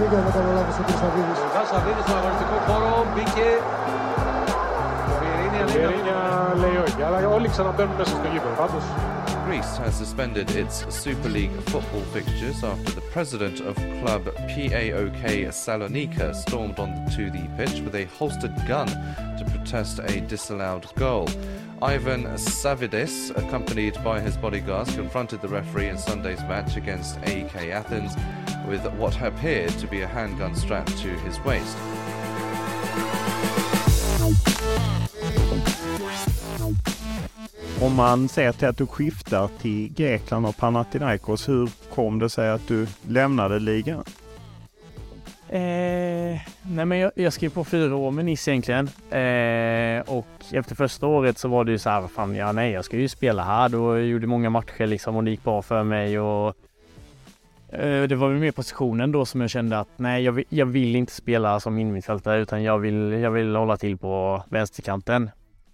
Φύγε, δεν κάνω λάθος ο κύριος Σαββίδης. Ο Λουκάς στον αγωνιστικό χώρο μπήκε... Βιερίνια λέει όχι, αλλά όλοι ξαναμπαίνουν μέσα στο γήπεδο. Πάντως Greece has suspended its Super League football fixtures after the president of club PAOK Salonika stormed onto the pitch with a holstered gun to protest a disallowed goal. Ivan Savidis, accompanied by his bodyguards, confronted the referee in Sunday's match against AEK Athens with what appeared to be a handgun strapped to his waist. Om man ser till att du skiftar till Grekland och Panathinaikos, hur kom det sig att du lämnade ligan? Eh, nej men jag, jag skrev på fyra år med Nice egentligen. Eh, och efter första året så var det ju så här, fan ja nej jag ska ju spela här. Då jag gjorde många matcher liksom och det gick bra för mig och eh, det var väl mer positionen då som jag kände att nej jag vill, jag vill inte spela som innermittfältare utan jag vill, jag vill hålla till på vänsterkanten.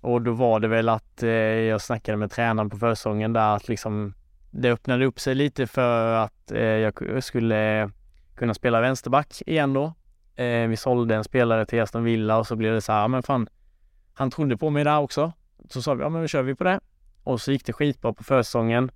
Och då var det väl att eh, jag snackade med tränaren på försäsongen där att liksom det öppnade upp sig lite för att eh, jag skulle kunna spela vänsterback igen då. Eh, vi sålde en spelare till Aston Villa och så blev det så här, ja, men fan, han trodde på mig där också. Så sa vi, ja men då kör vi på det. Och så gick det skitbra på försäsongen.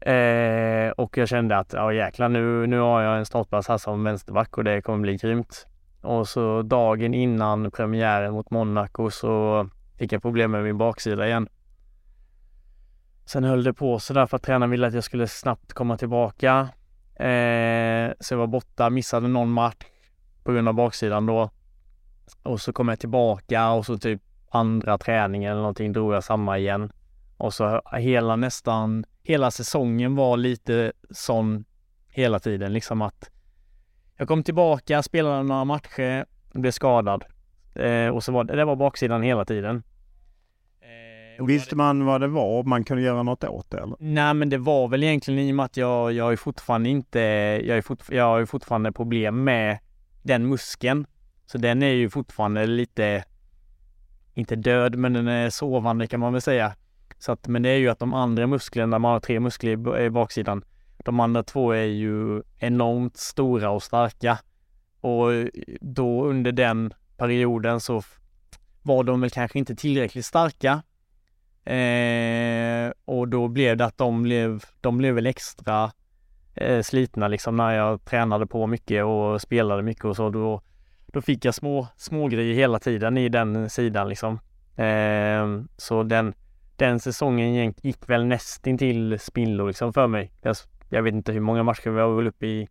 Eh, och jag kände att, ja jäklar nu, nu har jag en startplats här som vänsterback och det kommer bli grymt. Och så dagen innan premiären mot Monaco så fick jag problem med min baksida igen. Sen höll det på sådär för att tränaren ville att jag skulle snabbt komma tillbaka. Eh, så jag var borta, missade någon match på grund av baksidan då. Och så kom jag tillbaka och så typ andra träningen eller någonting drog jag samma igen. Och så hela nästan, hela säsongen var lite sån hela tiden liksom att jag kom tillbaka, spelade några matcher, blev skadad. Eh, och så var det, det var baksidan hela tiden. Visste man vad det var man kunde göra något åt det eller? Nej men det var väl egentligen i och med att jag, jag är fortfarande inte, jag, är fort, jag har ju fortfarande problem med den muskeln. Så den är ju fortfarande lite, inte död men den är sovande kan man väl säga. Så att, men det är ju att de andra musklerna, man har tre muskler i baksidan. De andra två är ju enormt stora och starka. Och då under den perioden så var de väl kanske inte tillräckligt starka. Eh, och då blev det att de blev, de blev väl extra eh, slitna liksom när jag tränade på mycket och spelade mycket och så. Då, då fick jag små, små grejer hela tiden i den sidan liksom. Eh, så den, den säsongen gick, väl väl nästintill spillo liksom för mig. Jag, jag, vet inte hur många matcher vi var väl uppe i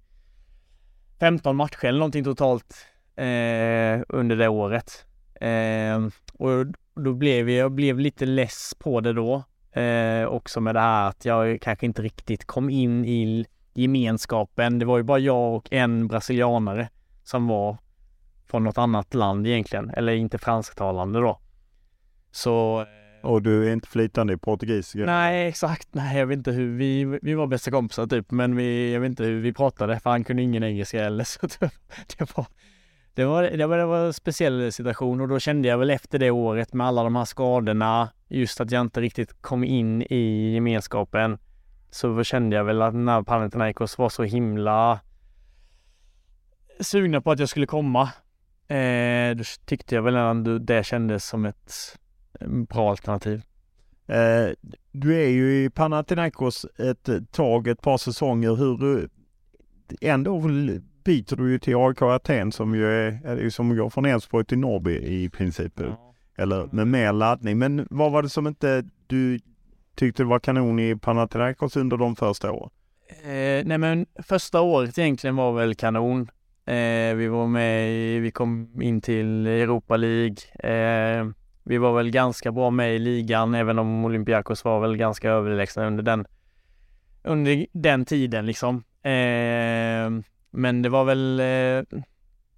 15 matcher eller någonting totalt eh, under det året. Eh, och då blev jag, jag blev lite less på det då. Eh, också med det här att jag kanske inte riktigt kom in i gemenskapen. Det var ju bara jag och en brasilianare som var från något annat land egentligen, eller inte fransktalande då. Så... Eh, och du är inte flytande i portugisiska? Nej, exakt. Nej, jag vet inte hur. Vi, vi var bästa kompisar typ, men vi, jag vet inte hur vi pratade, för han kunde ingen engelska heller. Så det, var, det, var, det, var, det var en speciell situation och då kände jag väl efter det året med alla de här skadorna, just att jag inte riktigt kom in i gemenskapen, så kände jag väl att när Panathinaikos var så himla sugna på att jag skulle komma. Eh, då tyckte jag väl att det kändes som ett mm, bra alternativ. Eh, du är ju i Panathinaikos ett tag, ett par säsonger. Hur eh, ändå byter du ju till AIK Aten som ju är, är som går från Elfsborg till Norrby i princip. Ja. Eller med mer laddning. Men vad var det som inte du tyckte var kanon i Panathinaikos under de första åren? Eh, nej men första året egentligen var väl kanon. Eh, vi var med i, vi kom in till Europa League. Eh, vi var väl ganska bra med i ligan, även om Olympiakos var väl ganska överlägsna under den, under den tiden liksom. Eh, men det var väl, eh,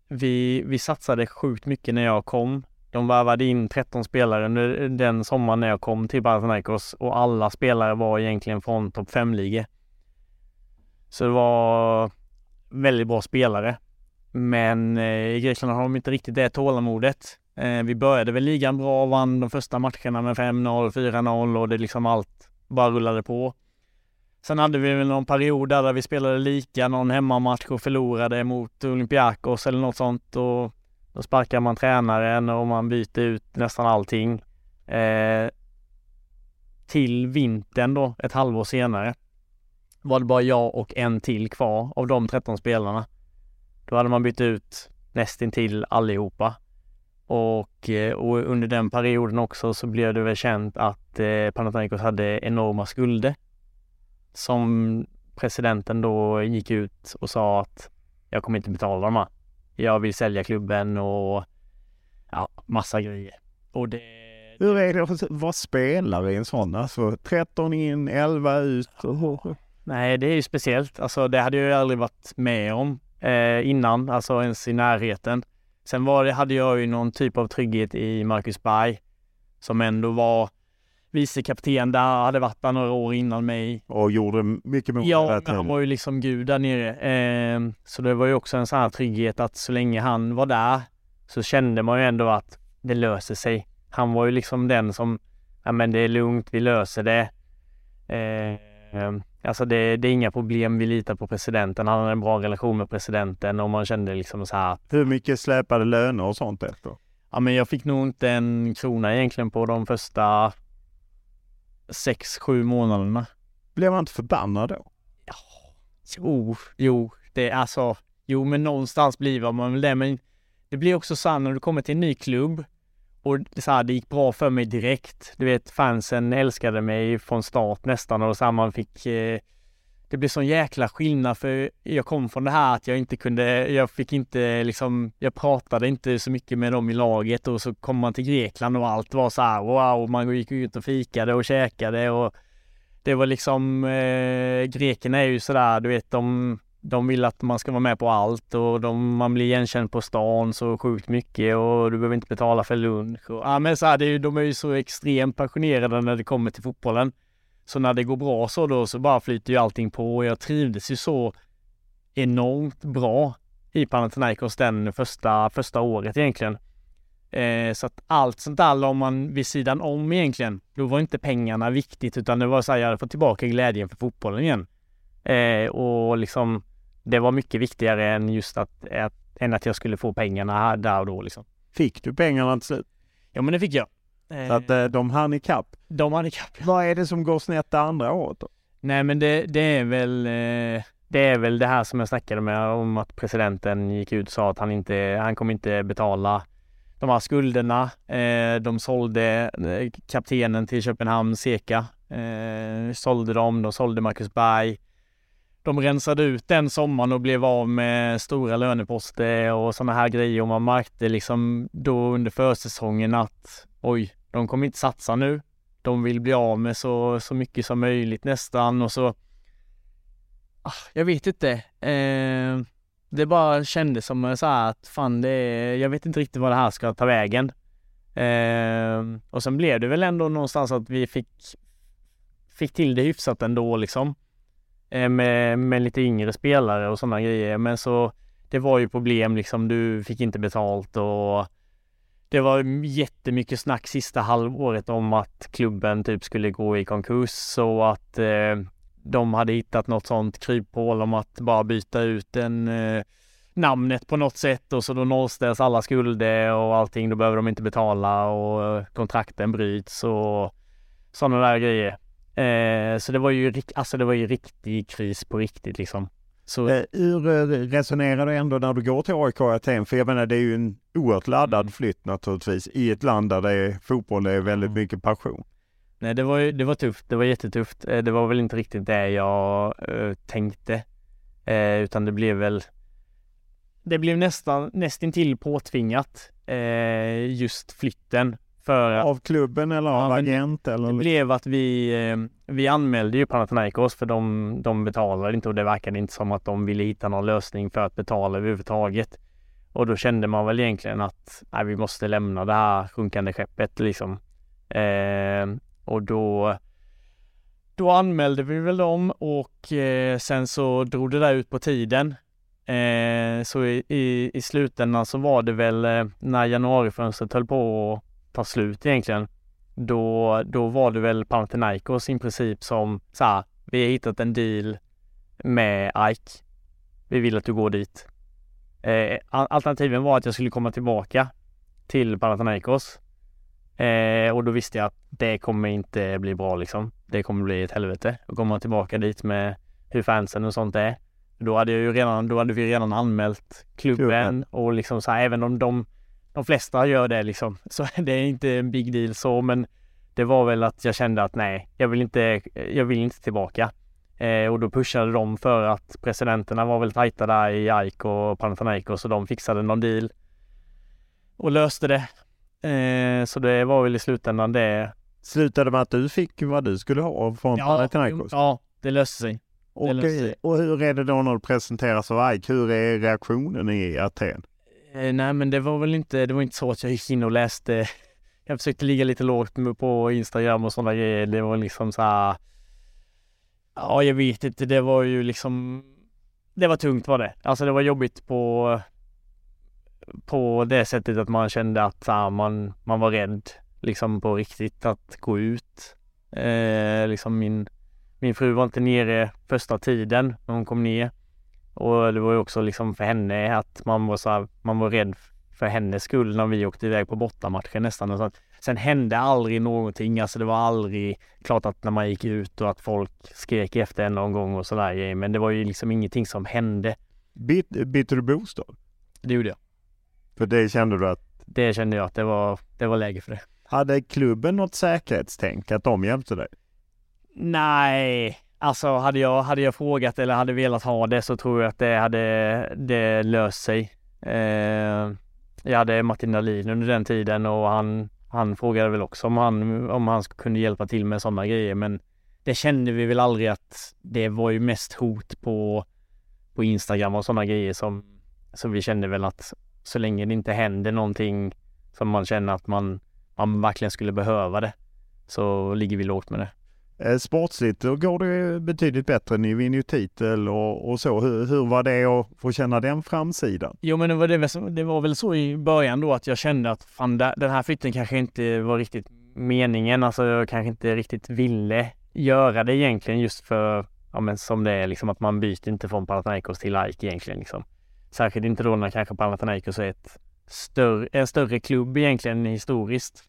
vi, vi satsade sjukt mycket när jag kom. De varvade in 13 spelare under den sommaren när jag kom till Panathinaikos och alla spelare var egentligen från topp 5-ligor. Så det var väldigt bra spelare. Men eh, i Grekland har de inte riktigt det tålamodet. Eh, vi började väl ligan bra, och vann de första matcherna med 5-0, 4-0 och det liksom allt bara rullade på. Sen hade vi väl någon period där, vi spelade lika någon hemmamatch och förlorade mot Olympiakos eller något sånt och då sparkar man tränaren och man byter ut nästan allting. Eh, till vintern då, ett halvår senare, var det bara jag och en till kvar av de 13 spelarna. Då hade man bytt ut nästintill allihopa. Och, eh, och under den perioden också så blev det väl känt att eh, Panathinaikos hade enorma skulder. Som presidenten då gick ut och sa att jag kommer inte betala dem här. Jag vill sälja klubben och ja, massa grejer. Och det... Hur är det att vara spelare i en sån? Alltså 13 in, 11 ut? Nej, det är ju speciellt. Alltså det hade jag ju aldrig varit med om eh, innan, alltså ens i närheten. Sen var det, hade jag ju någon typ av trygghet i Marcus Berg som ändå var vicekapten där, hade varit där några år innan mig. Och gjorde mycket mål. Ja, han var ju liksom gud där nere. Eh, så det var ju också en sån här trygghet att så länge han var där så kände man ju ändå att det löser sig. Han var ju liksom den som, ja men det är lugnt, vi löser det. Eh, Alltså det, det, är inga problem, vi litar på presidenten. Han hade en bra relation med presidenten och man kände liksom så här. Hur mycket släpade löner och sånt efter? Ja men jag fick nog inte en krona egentligen på de första sex, sju månaderna. Blev man inte förbannad då? Ja, jo, jo, det är alltså, jo men någonstans blir man väl det men det blir också så när du kommer till en ny klubb och så här, det gick bra för mig direkt. Du vet, fansen älskade mig från start nästan och så här, man fick eh, det blev sån jäkla skillnad för jag kom från det här att jag inte kunde, jag fick inte liksom, jag pratade inte så mycket med dem i laget och så kom man till Grekland och allt var så här wow, man gick ut och fikade och käkade och det var liksom, eh, grekerna är ju sådär, du vet de de vill att man ska vara med på allt och de, man blir igenkänd på stan så sjukt mycket och du behöver inte betala för lunch. Och, ja, men så här, det, de är ju så extremt passionerade när det kommer till fotbollen. Så när det går bra så då så bara flyter ju allting på och jag trivdes ju så enormt bra i Panathinaikos den första, första året egentligen. Eh, så att allt sånt där la man vid sidan om egentligen. Då var inte pengarna viktigt utan det var så här, jag hade fått tillbaka glädjen för fotbollen igen. Eh, och liksom det var mycket viktigare än just att, att, än att jag skulle få pengarna där och då liksom. Fick du pengarna till slut? Ja men det fick jag. Så att eh, de hann ikapp? De hann ikapp. Vad är det som går snett det andra året då? Nej men det, det är väl, eh, det är väl det här som jag snackade med om att presidenten gick ut och sa att han inte, han kommer inte betala de här skulderna. Eh, de sålde eh, kaptenen till Köpenhamn, Seka. Eh, sålde dem, de sålde Marcus Berg. De rensade ut den sommaren och blev av med stora löneposter och sådana här grejer och man märkte liksom då under försäsongen att oj, de kommer inte satsa nu. De vill bli av med så, så mycket som möjligt nästan och så ah, jag vet inte. Eh, det bara kändes som så här att fan det är, jag vet inte riktigt vad det här ska ta vägen. Eh, och sen blev det väl ändå någonstans att vi fick, fick till det hyfsat ändå liksom. Eh, med, med lite yngre spelare och sådana grejer. Men så det var ju problem liksom. Du fick inte betalt och det var jättemycket snack sista halvåret om att klubben typ skulle gå i konkurs och att eh, de hade hittat något sånt kryphål om att bara byta ut en eh, namnet på något sätt och så då nollställs alla skulder och allting. Då behöver de inte betala och eh, kontrakten bryts och sådana där grejer. Eh, så det var ju, alltså det var ju riktig kris på riktigt liksom. Så... Eh, hur eh, resonerar du ändå när du går till AIK Aten? För jag menar det är ju en oerhört laddad mm. flytt naturligtvis i ett land där det är, fotboll är väldigt mm. mycket passion. Nej, det var, det var tufft. Det var jättetufft. Eh, det var väl inte riktigt det jag tänkte. Utan det blev väl Det blev nästan nästintill påtvingat just flytten. För, av klubben eller av ja, agent? Eller? Det blev att vi, vi anmälde ju Panathinaikos för de, de betalade inte och det verkade inte som att de ville hitta någon lösning för att betala överhuvudtaget. Och då kände man väl egentligen att nej, vi måste lämna det här sjunkande skeppet liksom. Eh, och då då anmälde vi väl dem och eh, sen så drog det där ut på tiden. Eh, så i, i, i slutändan så var det väl eh, när januarifönstret höll på att ta slut egentligen. Då, då var det väl Panathinaikos i princip som sa vi har hittat en deal med Ike. Vi vill att du går dit. Eh, alternativen var att jag skulle komma tillbaka till Panathinaikos Eh, och då visste jag att det kommer inte bli bra liksom. Det kommer bli ett helvete. Och kommer man tillbaka dit med hur fansen och sånt är. Då hade jag ju redan, då hade vi redan anmält klubben, klubben. och liksom så här, även om de, de flesta gör det liksom. Så det är inte en big deal så, men det var väl att jag kände att nej, jag vill inte, jag vill inte tillbaka. Eh, och då pushade de för att presidenterna var väl tajta där i AIK och Panathinaikos så de fixade någon deal och löste det. Eh, så det var väl i slutändan det. Slutade med att du fick vad du skulle ha från ja, Panathinaikos? Ja, det löste sig. Det och, löste sig. och hur är det då när du presenteras av Ike? Hur är reaktionen i Aten? Eh, nej, men det var väl inte, det var inte så att jag gick in och läste. Jag försökte ligga lite lågt på Instagram och sådana grejer. Det var liksom så här. Ja, jag vet inte. Det var ju liksom. Det var tungt var det. Alltså det var jobbigt på på det sättet att man kände att här, man, man var rädd liksom på riktigt att gå ut. Eh, liksom min, min fru var inte nere första tiden när hon kom ner. Och det var ju också liksom för henne att man var så här, man var rädd för hennes skull när vi åkte iväg på bortamatchen nästan. Och så Sen hände aldrig någonting, alltså det var aldrig klart att när man gick ut och att folk skrek efter en någon gång och sådär. Men det var ju liksom ingenting som hände. bytte du bostad? Det gjorde jag. För det kände du att? Det kände jag att det var, det var läge för det. Hade klubben något säkerhetstänk att de hjälpte dig? Nej, alltså hade jag, hade jag frågat eller hade velat ha det så tror jag att det hade det löst sig. Eh, jag hade Martin Dahlin under den tiden och han, han frågade väl också om han, om han kunde hjälpa till med sådana grejer men det kände vi väl aldrig att det var ju mest hot på, på Instagram och sådana grejer som så vi kände väl att så länge det inte händer någonting som man känner att man, man verkligen skulle behöva det så ligger vi lågt med det. Eh, sportsligt, då går det betydligt bättre. Ni vinner ju titel och, och så. Hur, hur var det att få känna den framsidan? Jo, men det var, det, det var väl så i början då att jag kände att fan, den här flytten kanske inte var riktigt meningen. Alltså jag kanske inte riktigt ville göra det egentligen just för, ja men som det är liksom att man byter inte från Panathinaikos till Ike egentligen liksom. Särskilt inte då när kanske Panathinaikos är ett större, en större klubb egentligen historiskt.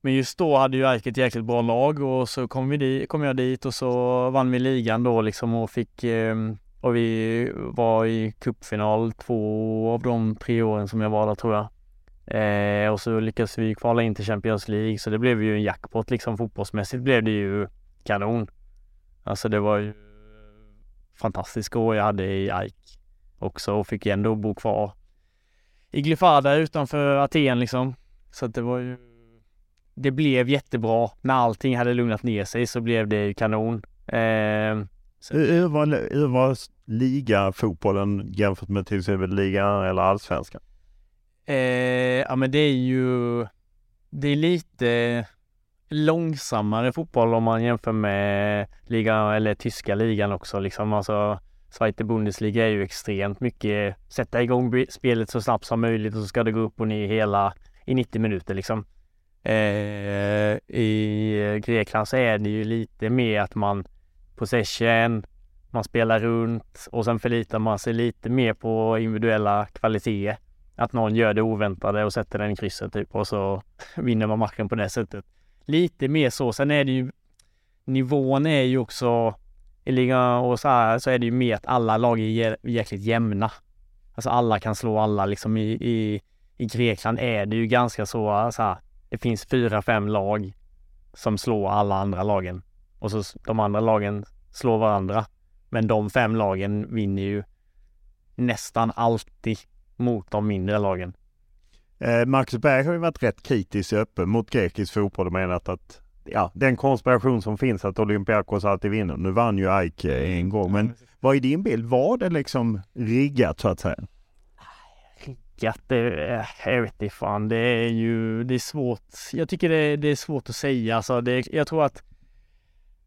Men just då hade ju AIK ett jäkligt bra lag och så kom, vi di, kom jag dit och så vann vi ligan då liksom och fick, eh, Och vi var i cupfinal två av de tre åren som jag var där tror jag. Eh, och så lyckades vi kvala in till Champions League så det blev ju en jackpot liksom fotbollsmässigt blev det ju kanon. Alltså det var ju fantastiska år jag hade i AIK också och fick ändå bo kvar i Glyfada utanför Aten liksom. Så att det var ju det blev jättebra. När allting hade lugnat ner sig så blev det kanon. Eh, hur, var, hur var ligafotbollen jämfört med till exempel ligan eller allsvenskan? Eh, ja men det är ju Det är lite långsammare fotboll om man jämför med ligan eller tyska ligan också liksom. Alltså Zweite Bundesliga är ju extremt mycket sätta igång spelet så snabbt som möjligt och så ska det gå upp och ner hela i 90 minuter liksom. Eh, I Grekland så är det ju lite mer att man possession, man spelar runt och sen förlitar man sig lite mer på individuella kvaliteter. Att någon gör det oväntade och sätter den i krysset typ och så vinner man matchen på det sättet. Lite mer så. Sen är det ju nivån är ju också i ligan och så här så är det ju mer att alla lag är jäkligt jämna. Alltså alla kan slå alla liksom i, i, i Grekland är det ju ganska så, så här, det finns fyra, fem lag som slår alla andra lagen och så de andra lagen slår varandra. Men de fem lagen vinner ju nästan alltid mot de mindre lagen. Eh, Marcus Berg har ju varit rätt kritisk öppen mot grekisk fotboll och menat att ja, den konspiration som finns att Olympiakos alltid vinner. Nu vann ju Aik en gång, men vad är din bild? Var det liksom riggat så att säga? Lyckat, det, jag vet inte fan. Det är ju, det är svårt. Jag tycker det, det är svårt att säga. Alltså det, jag tror att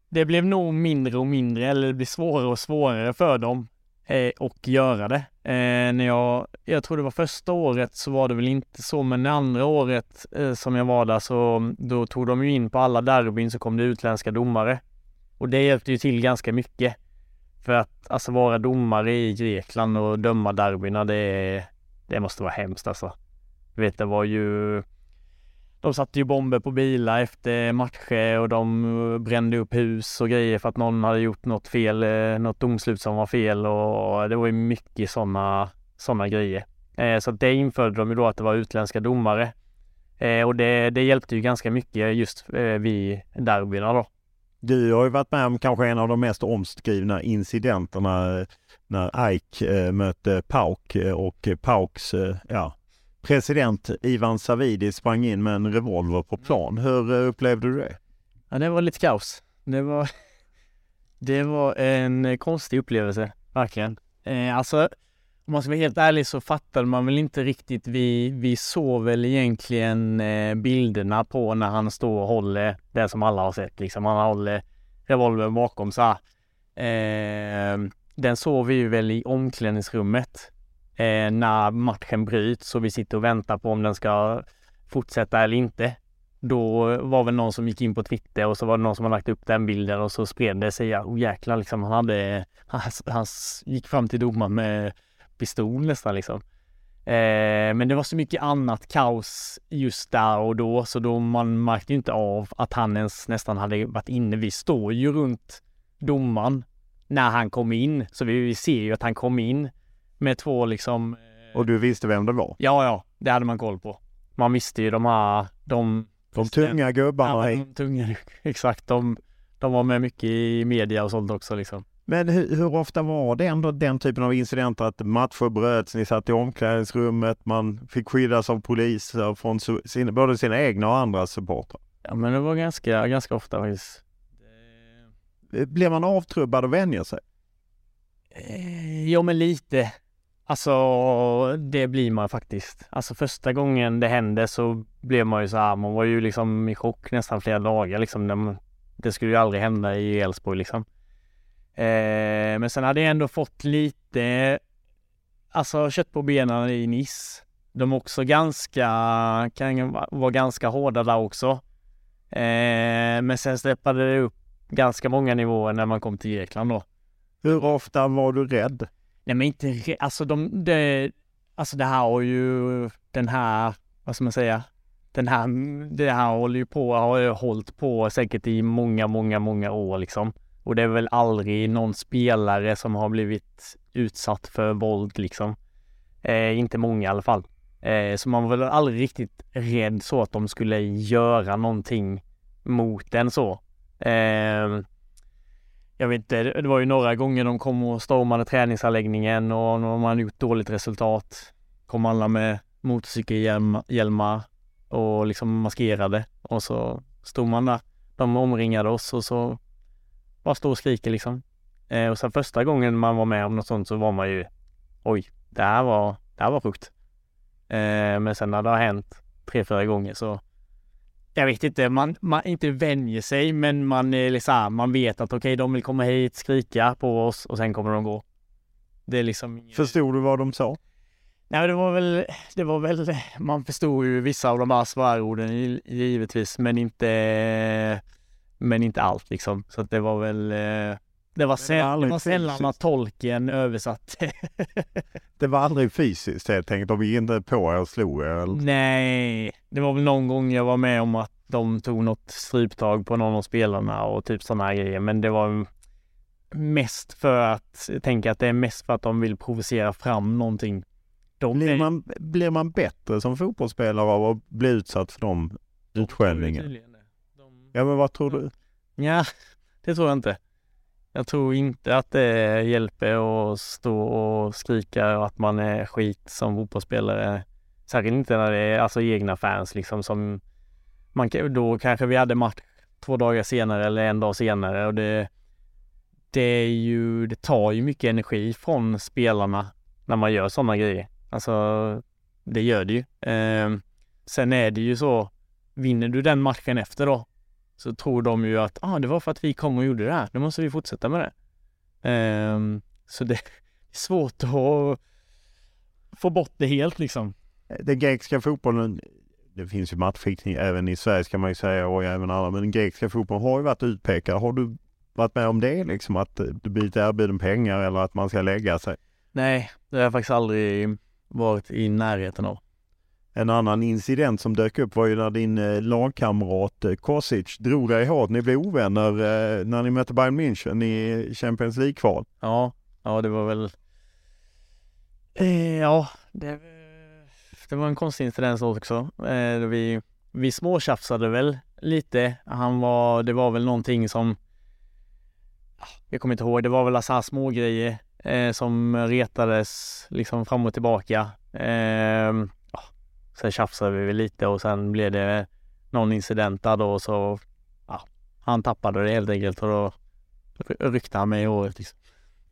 det blev nog mindre och mindre, eller det blir svårare och svårare för dem eh, och göra det. Eh, när jag, jag tror det var första året så var det väl inte så, men det andra året eh, som jag var där så då tog de ju in på alla derbyn så kom det utländska domare. Och det hjälpte ju till ganska mycket. För att alltså vara domare i Grekland och döma derbyna det, är det måste vara hemskt alltså. Du vet det var ju de satte ju bomber på bilar efter matcher och de eh, brände upp hus och grejer för att någon hade gjort något fel, eh, något domslut som var fel och det var ju mycket sådana såna grejer. Eh, så det införde de ju då att det var utländska domare. Och det, det hjälpte ju ganska mycket just vid derbyna då. Du har ju varit med om kanske en av de mest omskrivna incidenterna när AIK eh, mötte PAOK eh, och PAOKs eh, ja, president Ivan Savidi sprang in med en revolver på plan. Hur eh, upplevde du det? Ja, det var lite kaos. Det var, det var en konstig upplevelse, verkligen. Eh, alltså, om man ska vara helt ärlig så fattade man väl inte riktigt. Vi, vi såg väl egentligen eh, bilderna på när han står och håller det som alla har sett. Liksom. Han håller revolvern bakom så här. Eh, den såg vi ju väl i omklädningsrummet eh, när matchen bryts och vi sitter och väntar på om den ska fortsätta eller inte. Då var väl någon som gick in på Twitter och så var det någon som har lagt upp den bilden och så spred det sig. Ja, oh, jäklar liksom. Han hade, han, han gick fram till domaren med pistol nästan liksom. Eh, men det var så mycket annat kaos just där och då så då man märkte inte av att han ens nästan hade varit inne. Vi står ju runt domaren när han kom in så vi, vi ser ju att han kom in med två liksom... Eh, och du visste vem det var? Ja, ja, det hade man koll på. Man visste ju de här, de... De tunga gubbarna. Ja, de tunga, exakt. De, de var med mycket i media och sånt också liksom. Men hur, hur, ofta var det ändå den typen av incidenter att matcher bröts, ni satt i omklädningsrummet, man fick skyddas av poliser från sin, både sina egna och andras supportrar? Ja men det var ganska, ganska ofta faktiskt. Blir Blev man avtrubbad och vänjer sig? Eh, jo men lite. Alltså det blir man faktiskt. Alltså första gången det hände så blev man ju så här, man var ju liksom i chock nästan flera dagar liksom. Det skulle ju aldrig hända i Elfsborg liksom. Eh, men sen hade jag ändå fått lite, alltså kött på benen i Nice. De är också ganska, kan vara ganska hårda där också. Eh, men sen steppade det upp ganska många nivåer när man kom till Grekland då. Hur ofta var du rädd? Nej men inte alltså de, det, alltså det här har ju den här, vad ska man säga, den här, det här håller ju på, har ju hållit på säkert i många, många, många år liksom. Och det är väl aldrig någon spelare som har blivit utsatt för våld liksom. Eh, inte många i alla fall. Eh, så man var väl aldrig riktigt rädd så att de skulle göra någonting mot en så. Eh, jag vet inte, det var ju några gånger de kom och stormade träningsanläggningen och när man gjort dåligt resultat kom alla med motorcykelhjälmar och liksom maskerade och så stod man där. De omringade oss och så bara stod och skriker liksom. Eh, och sen första gången man var med om något sånt så var man ju oj, det här var, det här var sjukt. Eh, men sen när det har hänt tre, fyra gånger så jag vet inte, man, man inte vänjer sig men man är liksom, man vet att okej okay, de vill komma hit, skrika på oss och sen kommer de gå. Det är liksom Förstod du vad de sa? Nej det var väl, det var väl, man förstod ju vissa av de här svärorden givetvis men inte, men inte allt liksom. Så att det var väl eh, det var, säl det var sällan att tolken översatte. det var aldrig fysiskt helt enkelt? De gick inte på er och slog er? Eller? Nej, det var väl någon gång jag var med om att de tog något stryptag på någon av spelarna och typ sådana här grejer. Men det var mest för att, jag tänker att det är mest för att de vill provocera fram någonting. De blir, man, blir man bättre som fotbollsspelare av att bli utsatt för de utskällningarna? Ja, men vad tror du? Ja, det tror jag inte. Jag tror inte att det hjälper att stå och skrika att man är skit som fotbollsspelare. Särskilt inte när det är alltså egna fans liksom som man, då kanske vi hade match två dagar senare eller en dag senare och det, det är ju, det tar ju mycket energi från spelarna när man gör sådana grejer. Alltså, det gör det ju. Eh, sen är det ju så, vinner du den matchen efter då, så tror de ju att ah, det var för att vi kom och gjorde det här. Då måste vi fortsätta med det. Um, så det är svårt att få bort det helt liksom. Den grekiska fotbollen, det finns ju matchfixning även i Sverige ska man ju säga och även andra, men den grekiska fotbollen har ju varit utpekad. Har du varit med om det liksom att du blivit erbjuden pengar eller att man ska lägga sig? Nej, det har jag faktiskt aldrig varit i närheten av. En annan incident som dök upp var ju när din eh, lagkamrat eh, Kosic drog dig hårt. Ni blev ovänner eh, när ni mötte Bayern München i Champions League-kval. Ja, ja det var väl... Ja, det, det var en konstig incident också. Vi, vi småtjafsade väl lite. Han var, det var väl någonting som... Ah, jag kommer inte ihåg, det var väl alltså så här små grejer som retades liksom fram och tillbaka. Ehm, Eh, Sen tjafsade vi lite och sen blev det någon incident där då så ja, han tappade det helt enkelt och då ryckte han mig i håret. Liksom.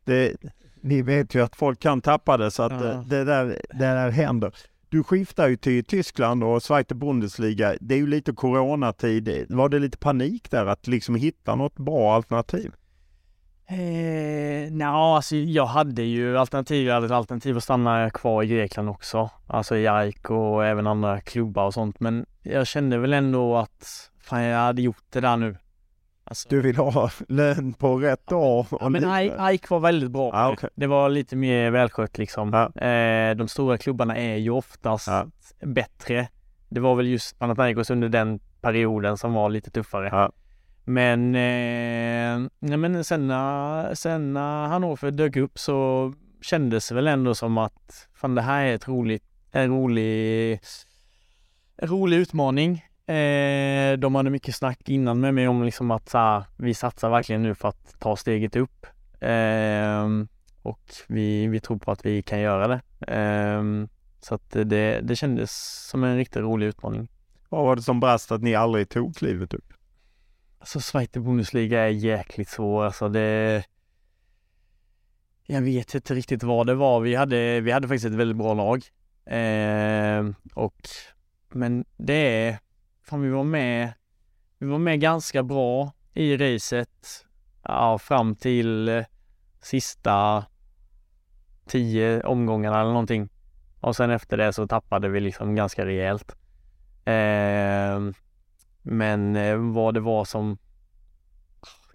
Det, ni vet ju att folk kan tappa det så att ja. det, det, där, det där händer. Du skiftar ju till Tyskland och Zweite Bundesliga. Det är ju lite coronatid. Var det lite panik där att liksom hitta något bra alternativ? Eh, Nja, alltså jag hade ju alternativ. Jag hade ett alternativ att stanna kvar i Grekland också. Alltså i AIK och även andra klubbar och sånt. Men jag kände väl ändå att fan, jag hade gjort det där nu. Alltså, du vill ha lön på rätt dag? Ja, men AIK var väldigt bra. Ah, okay. Det var lite mer välskött liksom. Ah. Eh, de stora klubbarna är ju oftast ah. bättre. Det var väl just Panathinaikos under den perioden som var lite tuffare. Men, eh, nej, men sen, när, sen när Hannover dök upp så kändes det väl ändå som att fan det här är ett roligt, en rolig, en rolig utmaning. Eh, de hade mycket snack innan med mig om liksom att så här, vi satsar verkligen nu för att ta steget upp. Eh, och vi, vi tror på att vi kan göra det. Eh, så att det, det kändes som en riktigt rolig utmaning. Vad var det som brast att ni aldrig tog klivet upp? Alltså Zweite Bundesliga är jäkligt svår. Alltså det... Jag vet inte riktigt vad det var. Vi hade, vi hade faktiskt ett väldigt bra lag. Eh, och men det är, fan vi var med, vi var med ganska bra i racet ja, fram till sista tio omgångarna eller någonting. Och sen efter det så tappade vi liksom ganska rejält. Eh, men eh, vad det var som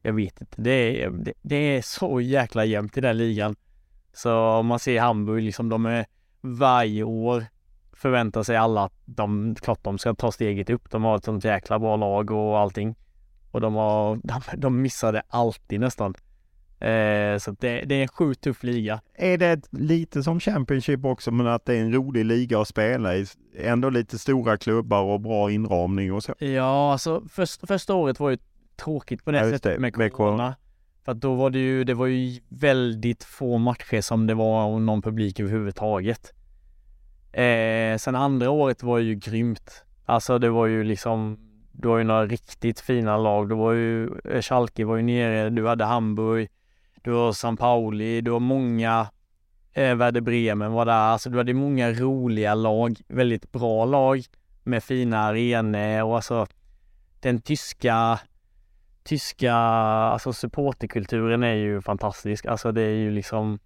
jag vet inte. Det är, det, det, är så jäkla jämnt i den ligan. Så om man ser Hamburg, liksom de är varje år förväntar sig alla att de, klart de ska ta steget upp. De har ett sånt jäkla bra lag och allting. och de, har, de, de missade alltid nästan. Eh, så det, det är en sjukt tuff liga. Är det lite som Championship också men att det är en rolig liga att spela i? Ändå lite stora klubbar och bra inramning och så? Ja, alltså först, första året var ju tråkigt på det Ja, sättet med corona. För att då var det ju, det var ju väldigt få matcher som det var någon publik överhuvudtaget. Eh, sen andra året var ju grymt. Alltså det var ju liksom, det var ju några riktigt fina lag. Det var ju, eh, Schalke var ju nere, du hade Hamburg, du har San Pauli, du har många, eh, Werder Bremen var där. Alltså du hade många roliga lag, väldigt bra lag med fina arenor och alltså den tyska tyska, alltså supporterkulturen är ju fantastisk. Alltså det är ju liksom,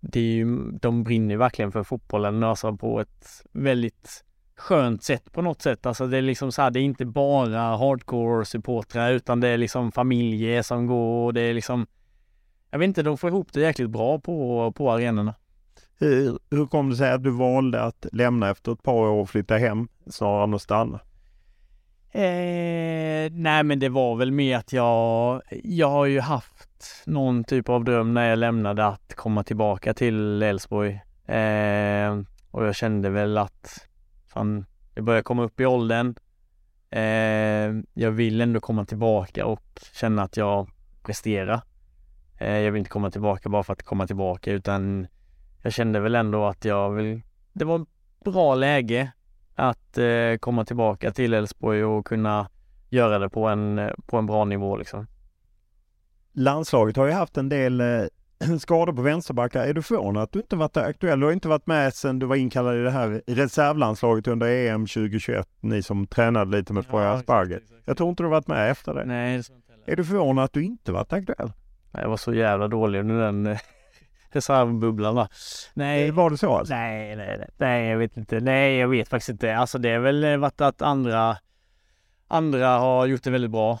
det är ju, de brinner ju verkligen för fotbollen alltså på ett väldigt skönt sätt på något sätt. Alltså det är liksom så här, det är inte bara hardcore supportrar utan det är liksom familjer som går och det är liksom, jag vet inte, de får ihop det jäkligt bra på, på arenorna. Hur, hur kom det sig att du valde att lämna efter ett par år och flytta hem snarare än att stanna? Eh, nej men det var väl mer att jag, jag har ju haft någon typ av dröm när jag lämnade att komma tillbaka till Elfsborg. Eh, och jag kände väl att fan, jag börjar komma upp i åldern. Eh, jag vill ändå komma tillbaka och känna att jag presterar. Eh, jag vill inte komma tillbaka bara för att komma tillbaka utan jag kände väl ändå att jag vill, det var ett bra läge att eh, komma tillbaka till Elfsborg och kunna göra det på en, på en bra nivå liksom. Landslaget har ju haft en del eh, skador på vänsterbackar. Är du förvånad att du inte varit aktuell? Du har inte varit med sedan du var inkallad i det här reservlandslaget under EM 2021. Ni som tränade lite med Troja Asperger. Jag tror inte du varit med efter det. Nej, det inte Är du förvånad att du inte varit aktuell? Jag var så jävla dålig under den reservbubblan va. Nej. Var det så alltså? Nej, nej, nej, nej, jag vet inte. Nej, jag vet faktiskt inte. Alltså det är väl varit att andra, andra har gjort det väldigt bra.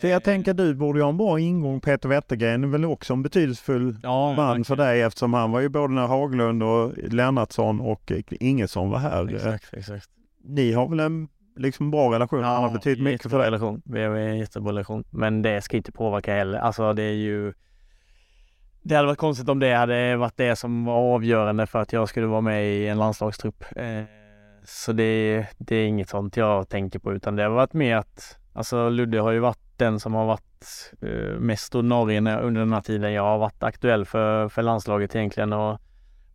För jag tänker du borde ju ha en bra ingång. Peter Wettergren är väl också en betydelsefull Ja, man för dig eftersom han var ju både när Haglund och Lennartsson och Ingesson var här. Exakt, exakt. Ni har väl en liksom bra relation? han har betytt mycket för dig. relation. Vi har en jättebra relation. Men det ska inte påverka heller. Alltså det är ju Det hade varit konstigt om det hade varit det som var avgörande för att jag skulle vara med i en landslagstrupp. Eh, Så det, det är inget sånt jag tänker på utan det har varit mer att Alltså Ludde har ju varit den som har varit eh, mest ordinarie under den här tiden jag har varit aktuell för, för landslaget egentligen och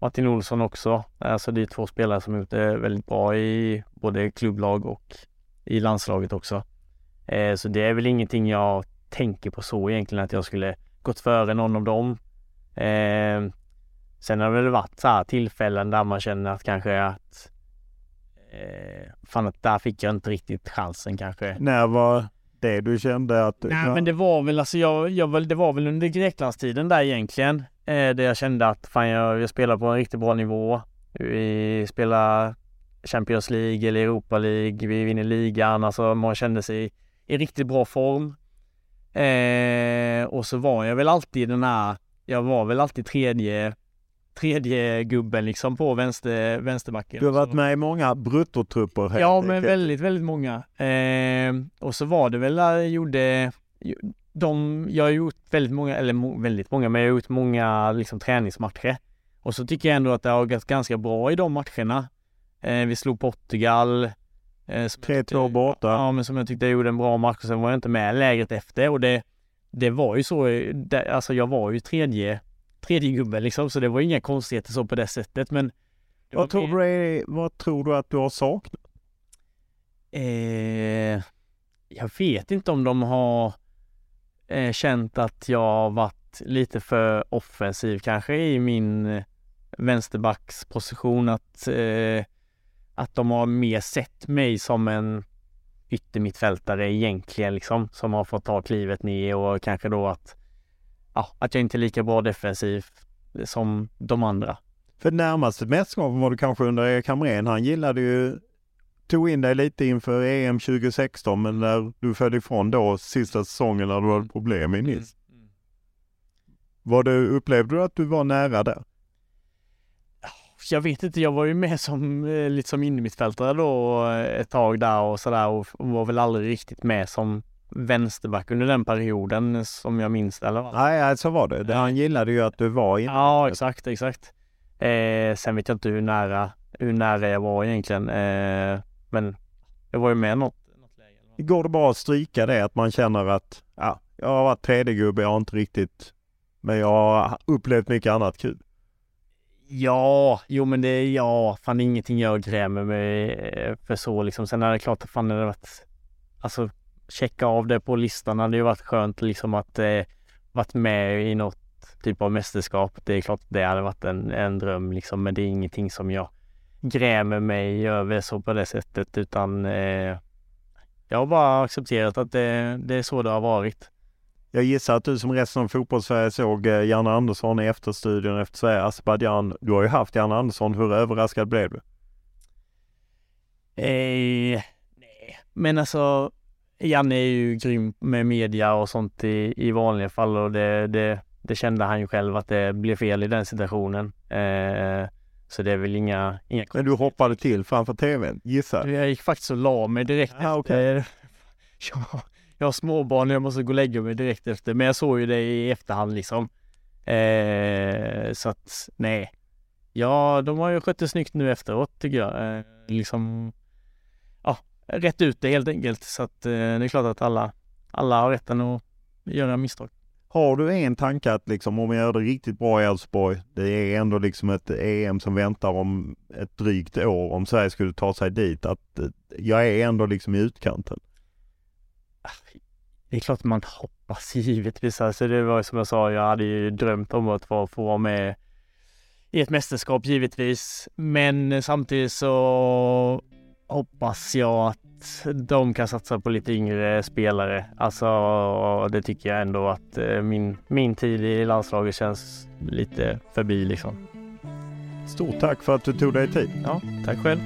Martin Olsson också. Alltså det är två spelare som gjort det väldigt bra i både klubblag och i landslaget också. Eh, så det är väl ingenting jag tänker på så egentligen att jag skulle gått före någon av dem. Eh, sen har det väl varit så här tillfällen där man känner att kanske att eh, fan att där fick jag inte riktigt chansen kanske. När var det du kände att... Nej men det var väl alltså jag, jag det var väl under Greklandstiden där egentligen. Eh, där jag kände att fan jag, jag spelar på en riktigt bra nivå. Vi spelar Champions League eller Europa League. Vi vinner ligan. Alltså man kände sig i riktigt bra form. Eh, och så var jag väl alltid den här, jag var väl alltid tredje, tredje gubben liksom på vänster, vänsterbacken. Du har varit med i många bruttotrupper helt Ja, men väldigt, väldigt många. Eh, och så var det väl jag gjorde de, jag har gjort väldigt många, eller väldigt många, men jag har gjort många liksom träningsmatcher. Och så tycker jag ändå att det har gått ganska bra i de matcherna. Eh, vi slog Portugal. Eh, som jag 3-2 tyckte- borta. Ja, men som jag tyckte jag gjorde en bra match. Och sen var jag inte med lägret efter och det, det var ju så, eh, det, alltså jag var ju tredje, tredje gubben liksom, så det var inga konstigheter så på det sättet, men det Vad tror, du är, vad tror du att du har saknat? Eh, jag vet inte om de har eh, känt att jag har varit lite för offensiv kanske i min eh, vänsterbacksposition. Att, eh, att de har mer sett mig som en yttermittfältare egentligen liksom. Som har fått ta klivet ner och kanske då att, ja, att jag inte är lika bra defensiv som de andra. För närmaste mästerskapen var du kanske under Erik Hamrén. Han gillade ju, tog in dig lite inför EM 2016 men när du föll ifrån då sista säsongen när du hade problem i Nice. Var det, upplevde du att du var nära där? jag vet inte, jag var ju med som eh, lite som innermittfältare då eh, ett tag där och sådär och, var väl aldrig riktigt med som vänsterback under den perioden som jag minns det. Eller? Nej, så var det. Han gillade ju att du var in. Ja, exakt, exakt. Eh, sen vet jag inte hur nära, hur nära jag var egentligen. Eh, men jag var ju med något. Går det bara att stryka det att man känner att ja, jag har varit tredje gubbe, jag har inte riktigt, men jag har upplevt mycket annat kul. Ja, jo men det är ja, fan ingenting jag grämer mig eh, för så liksom. Sen är det klart att fan det varit, alltså checka av det på listan hade ju varit skönt liksom att eh, varit med i något typ av mästerskap. Det är klart det hade varit en, en dröm liksom, men det är ingenting som jag grämer mig över så på det sättet utan eh, jag har bara accepterat att det, det är så det har varit. Jag gissar att du som resten av fotbollssverige såg eh, Janne Andersson i efterstudion efter Sverige Azerbajdzjan. Du har ju haft Janne Andersson. Hur överraskad blev du? Eh, nej, men alltså Janne är ju grym med media och sånt i, i vanliga fall och det, det, det kände han ju själv att det blev fel i den situationen. Eh, så det är väl inga... inga Men du hoppade till framför tvn, gissar Jag gick faktiskt och la mig direkt ah, okay. jag, jag har småbarn och jag måste gå och lägga mig direkt efter. Men jag såg ju det i efterhand liksom. Eh, så att nej. Ja, de har ju skött det snyggt nu efteråt tycker jag. Eh, liksom, ja, rätt ut det helt enkelt. Så att eh, det är klart att alla, alla har rätten att göra misstag. Har du en tanke att liksom om vi gör det riktigt bra i Elfsborg, det är ändå liksom ett EM som väntar om ett drygt år, om Sverige skulle ta sig dit, att eh, jag är ändå liksom i utkanten? Det är klart man hoppas givetvis. Alltså det var som jag sa, jag hade ju drömt om att få vara med i ett mästerskap givetvis. Men samtidigt så hoppas jag att de kan satsa på lite yngre spelare. Alltså det tycker jag ändå att eh, min, min tid i landslaget känns lite förbi liksom. Stort tack för att du tog dig tid. Ja, tack själv.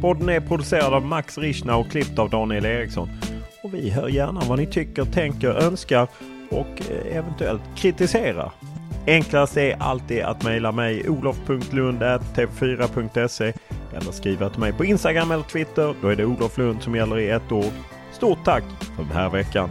Podden är producerad av Max Richna och klippt av Daniel Eriksson. Och vi hör gärna vad ni tycker, tänker, önskar och eh, eventuellt kritiserar. Enklast är alltid att mejla mig olof.lund.tv4.se eller skriva till mig på Instagram eller Twitter. Då är det Olof Lund som gäller i ett ord. Stort tack för den här veckan!